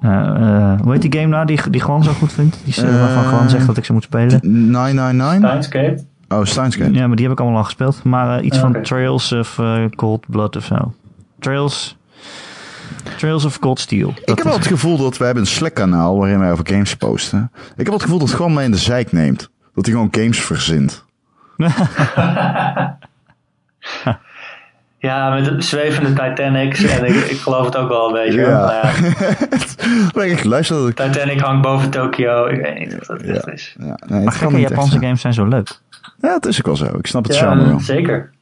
uh, hoe heet die game nou die, die gewoon zo goed vindt? Die waarvan gewoon zegt dat ik ze moet spelen. 999? Steins Oh, Steins Gate. Ja, maar die heb ik allemaal al gespeeld. Maar iets okay. van Trails of Cold Blood of zo. Trails... Trails of Cold Steel. Ik heb wel het gevoel dat we hebben een Slack kanaal waarin wij over games posten. Ik heb het gevoel dat het gewoon mij in de zijk neemt. Dat hij gewoon games verzint. Ja, met zwevende Titanics. En ik, ik geloof het ook wel een beetje. Ja. Maar ja. ik luister dat ik... Titanic hangt boven Tokio. Ik weet niet of dat echt ja. is. Ja. Nee, maar gekke Japanse games zijn zo leuk. Ja, het is ook wel zo. Ik snap het charme wel. Zeker.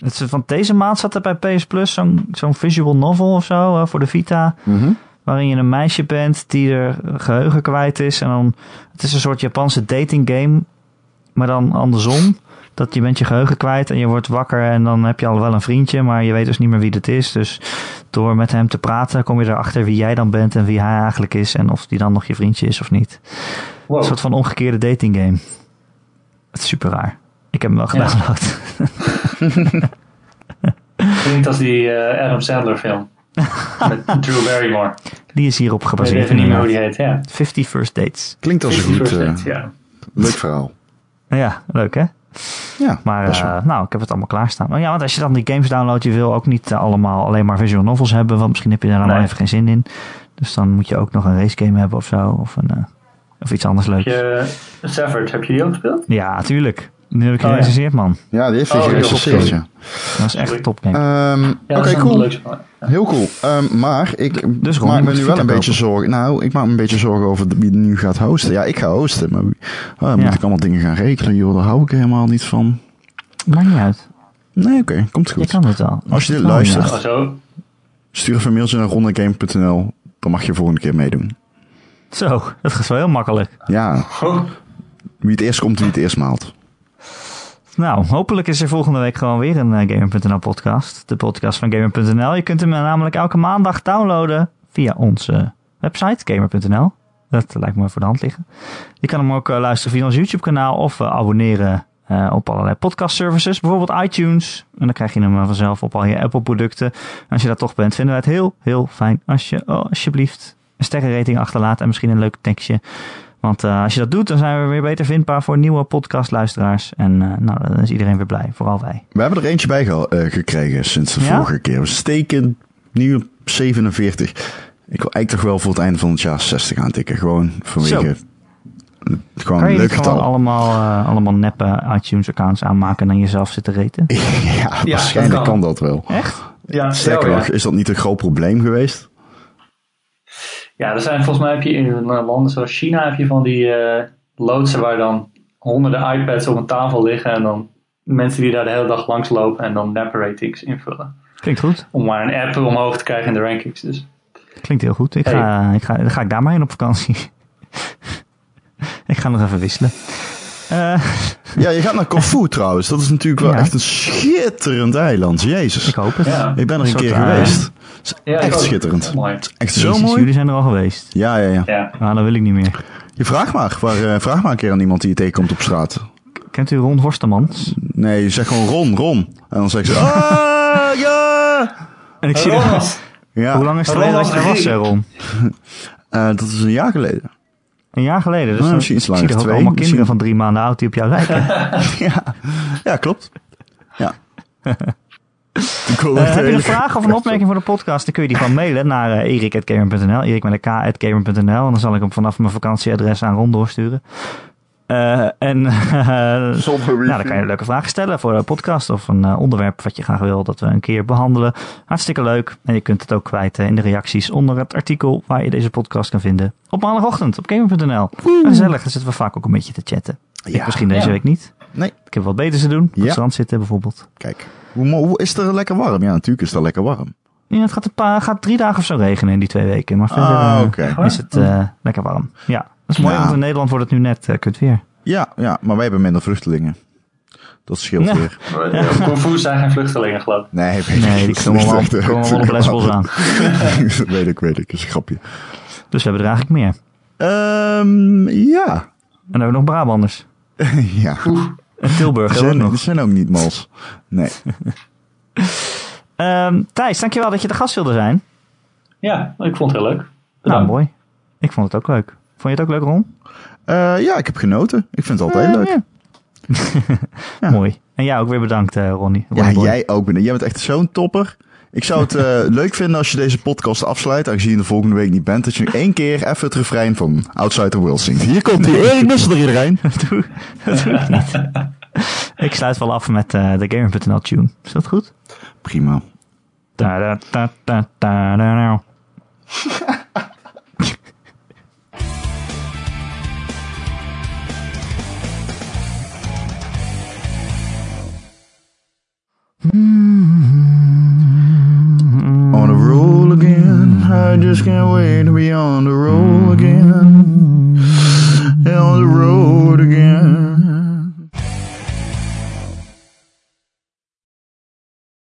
Het, van deze maand zat er bij PS Plus zo'n zo'n visual novel of zo uh, voor de Vita. Mm -hmm. Waarin je een meisje bent die er geheugen kwijt is. En dan, het is een soort Japanse dating game. Maar dan andersom. Dat je bent je geheugen kwijt en je wordt wakker en dan heb je al wel een vriendje, maar je weet dus niet meer wie het is. Dus door met hem te praten kom je erachter wie jij dan bent en wie hij eigenlijk is en of die dan nog je vriendje is of niet. Wow. Een soort van omgekeerde dating game. Het is super raar. Ik heb hem wel gedownload. Klinkt als die uh, Adam Sandler film. Met Drew Barrymore. Die is hierop Ik gebaseerd. weet even niet meer hoe die heet, ja. 50 First Dates. Klinkt als een goed, uh, Dates, ja. leuk verhaal. Ja, leuk hè? Ja, Maar uh, wel. nou, ik heb het allemaal klaarstaan. Maar ja, want als je dan die games downloadt, je wil ook niet uh, allemaal alleen maar visual novels hebben, want misschien heb je daar Nee. even geen zin in. Dus dan moet je ook nog een race game hebben of zo, of, een, uh, of iets anders leuks. Heb je Severed, heb je die ook gespeeld? Ja, tuurlijk. Nu heb ik Oh, ja. man. Ja, die heeft hij Oh, gerecenseerd, ja. Dat is echt een topgame. Ehm, Ja, Oké, is cool. Heel cool. Ehm, maar ik Dus maak me nu wel een beetje zorgen. Nou, ik maak me een beetje zorgen over wie nu gaat hosten. Ja, ik ga hosten, maar oh, Ja. moet ik allemaal dingen gaan regelen. Joh, daar hou ik helemaal niet van. Maakt niet uit. Nee, oké, komt Je goed. kan het wel. Als je dit luistert. ja. Zo. Stuur even een mailtje naar rondegame.nl. Dan mag je volgende keer meedoen. Zo, dat gaat wel heel makkelijk. Ja, Oh, wie het eerst komt, wie het eerst maalt. Nou, hopelijk is er volgende week gewoon weer een uh, Gamer.nl podcast. De podcast van Gamer.nl. Je kunt hem namelijk elke maandag downloaden via onze website, Gamer.nl. Dat lijkt me voor de hand liggen. Je kan hem ook luisteren via ons YouTube kanaal of abonneren op allerlei podcast services. Bijvoorbeeld iTunes. En dan krijg je hem vanzelf op al je Apple producten. En als je dat toch bent, vinden wij het heel, heel fijn als je oh, alsjeblieft een sterrenrating achterlaat. En misschien een leuk tekstje. Want uh, als je dat doet, dan zijn we weer beter vindbaar voor nieuwe podcastluisteraars. En uh, nou, dan is iedereen weer blij, vooral wij. We hebben er eentje bij ge uh, gekregen sinds de Ja? vorige keer. We steken nu op 47. Ik wil eigenlijk toch wel voor het einde van het jaar 60 aantikken. Gewoon vanwege... Gewoon kan je een leuk gewoon getal. allemaal, uh, allemaal neppe iTunes-accounts aanmaken en dan jezelf zitten reten? ja, waarschijnlijk dat kan. kan. dat wel. Echt? Ja, Sterker ja, nog, is dat niet een groot probleem geweest? Ja, er zijn volgens mij heb je in landen zoals China heb je van die uh, loodsen waar dan honderden iPads op een tafel liggen en dan mensen die daar de hele dag langs lopen en dan nap ratings invullen. Klinkt goed. Om maar een app omhoog te krijgen in de rankings. Dus. Klinkt heel goed. Ik ga, ik ga, dan ga ik daar maar heen op vakantie. ik ga nog even wisselen. Uh, ja, je gaat naar Corfu trouwens. Dat is natuurlijk wel ja. echt een schitterend eiland. Jezus. Ik hoop het. Ja. Ik ben er een, een keer geweest. Het is ja, echt schitterend. Mooi. Het is echt Jezus, zo mooi. Jullie zijn er al geweest. Ja, ja, ja. ja. Ah, dan wil ik niet meer. Je vraag maar. Waar, uh, vraag maar een keer aan iemand die je tegenkomt op straat. Kent u Ron Horstemans? Nee, je zegt gewoon Ron, Ron. En dan zeg ze, ah, ja. En ik zie er... Ja. Hoe lang is het geleden dat je er was, Ron? uh, dat is een jaar geleden. Een jaar geleden? Dus nou, misschien iets langer. Ik zie er ook allemaal misschien. kinderen van drie maanden oud die op jou lijken. ja. ja, klopt. Ja. Uh, heb je een vraag of een opmerking voor de podcast? Dan kun je die gewoon mailen naar uh, erik.gamer.nl. Erik met een k.gamer.nl. En dan zal ik hem vanaf mijn vakantieadres aan Ron doorsturen. Uh, en nou, dan kan je een leuke vragen stellen voor de podcast of een onderwerp wat je graag wil dat we een keer behandelen. Hartstikke leuk. En je kunt het ook kwijt in de reacties onder het artikel waar je deze podcast kan vinden. Op maandagochtend op gamer.nl. Gezellig, dan zitten we vaak ook een beetje te chatten. Ja, ik misschien deze ja. week niet. Nee. Ik heb wat beters te doen. Op Ja. het strand zitten bijvoorbeeld. Kijk, hoe, hoe is het er lekker warm? Ja, natuurlijk is het er lekker warm. Ja, het gaat, een paar, gaat drie dagen of zo regenen in die twee weken. Maar verder Ah, uh, oké. is het uh, lekker warm. Ja, dat is mooi, Ja. want in Nederland wordt het nu net uh, kut weer. Ja, ja, maar wij hebben minder vluchtelingen. Dat scheelt Ja. weer. Ja. Kung Fu zijn geen vluchtelingen, geloof ik. Nee, weet ik. Nee, die komen eh, wel op Lesbos aan. weet ik, weet ik. is een grapje. Dus we hebben er eigenlijk meer. Ehm, ja. En dan hebben we nog Brabanders. ja. En Tilburg we ook zijn, nog. zijn ook niet mals. Nee. Ehm, Thijs, dankjewel dat je de gast wilde zijn. Ja, ik vond het heel leuk. Nou, Bedankt. mooi. Ik vond het ook leuk. Vond je het ook leuk, Ron? Eh, ja, ik heb genoten. Ik vind het altijd Eh, leuk. ja. Ja. Mooi. En jij ook weer bedankt, eh, Ronnie. Ja, Ronnie Boy. jij ook. Jij bent echt zo'n topper. Ik zou het eh, leuk vinden als je deze podcast afsluit, aangezien je de volgende week niet bent, dat je nu één keer even het refrein van Outside the World zingt. Hier komt die Erik Nussel er iedereen. doe, dat doe ik niet. ik sluit wel af met eh, de Gamer.nl tune. Is dat goed? Prima. Da, da, da, da, da, da, da. On I just can't wait to be on the road again. On the road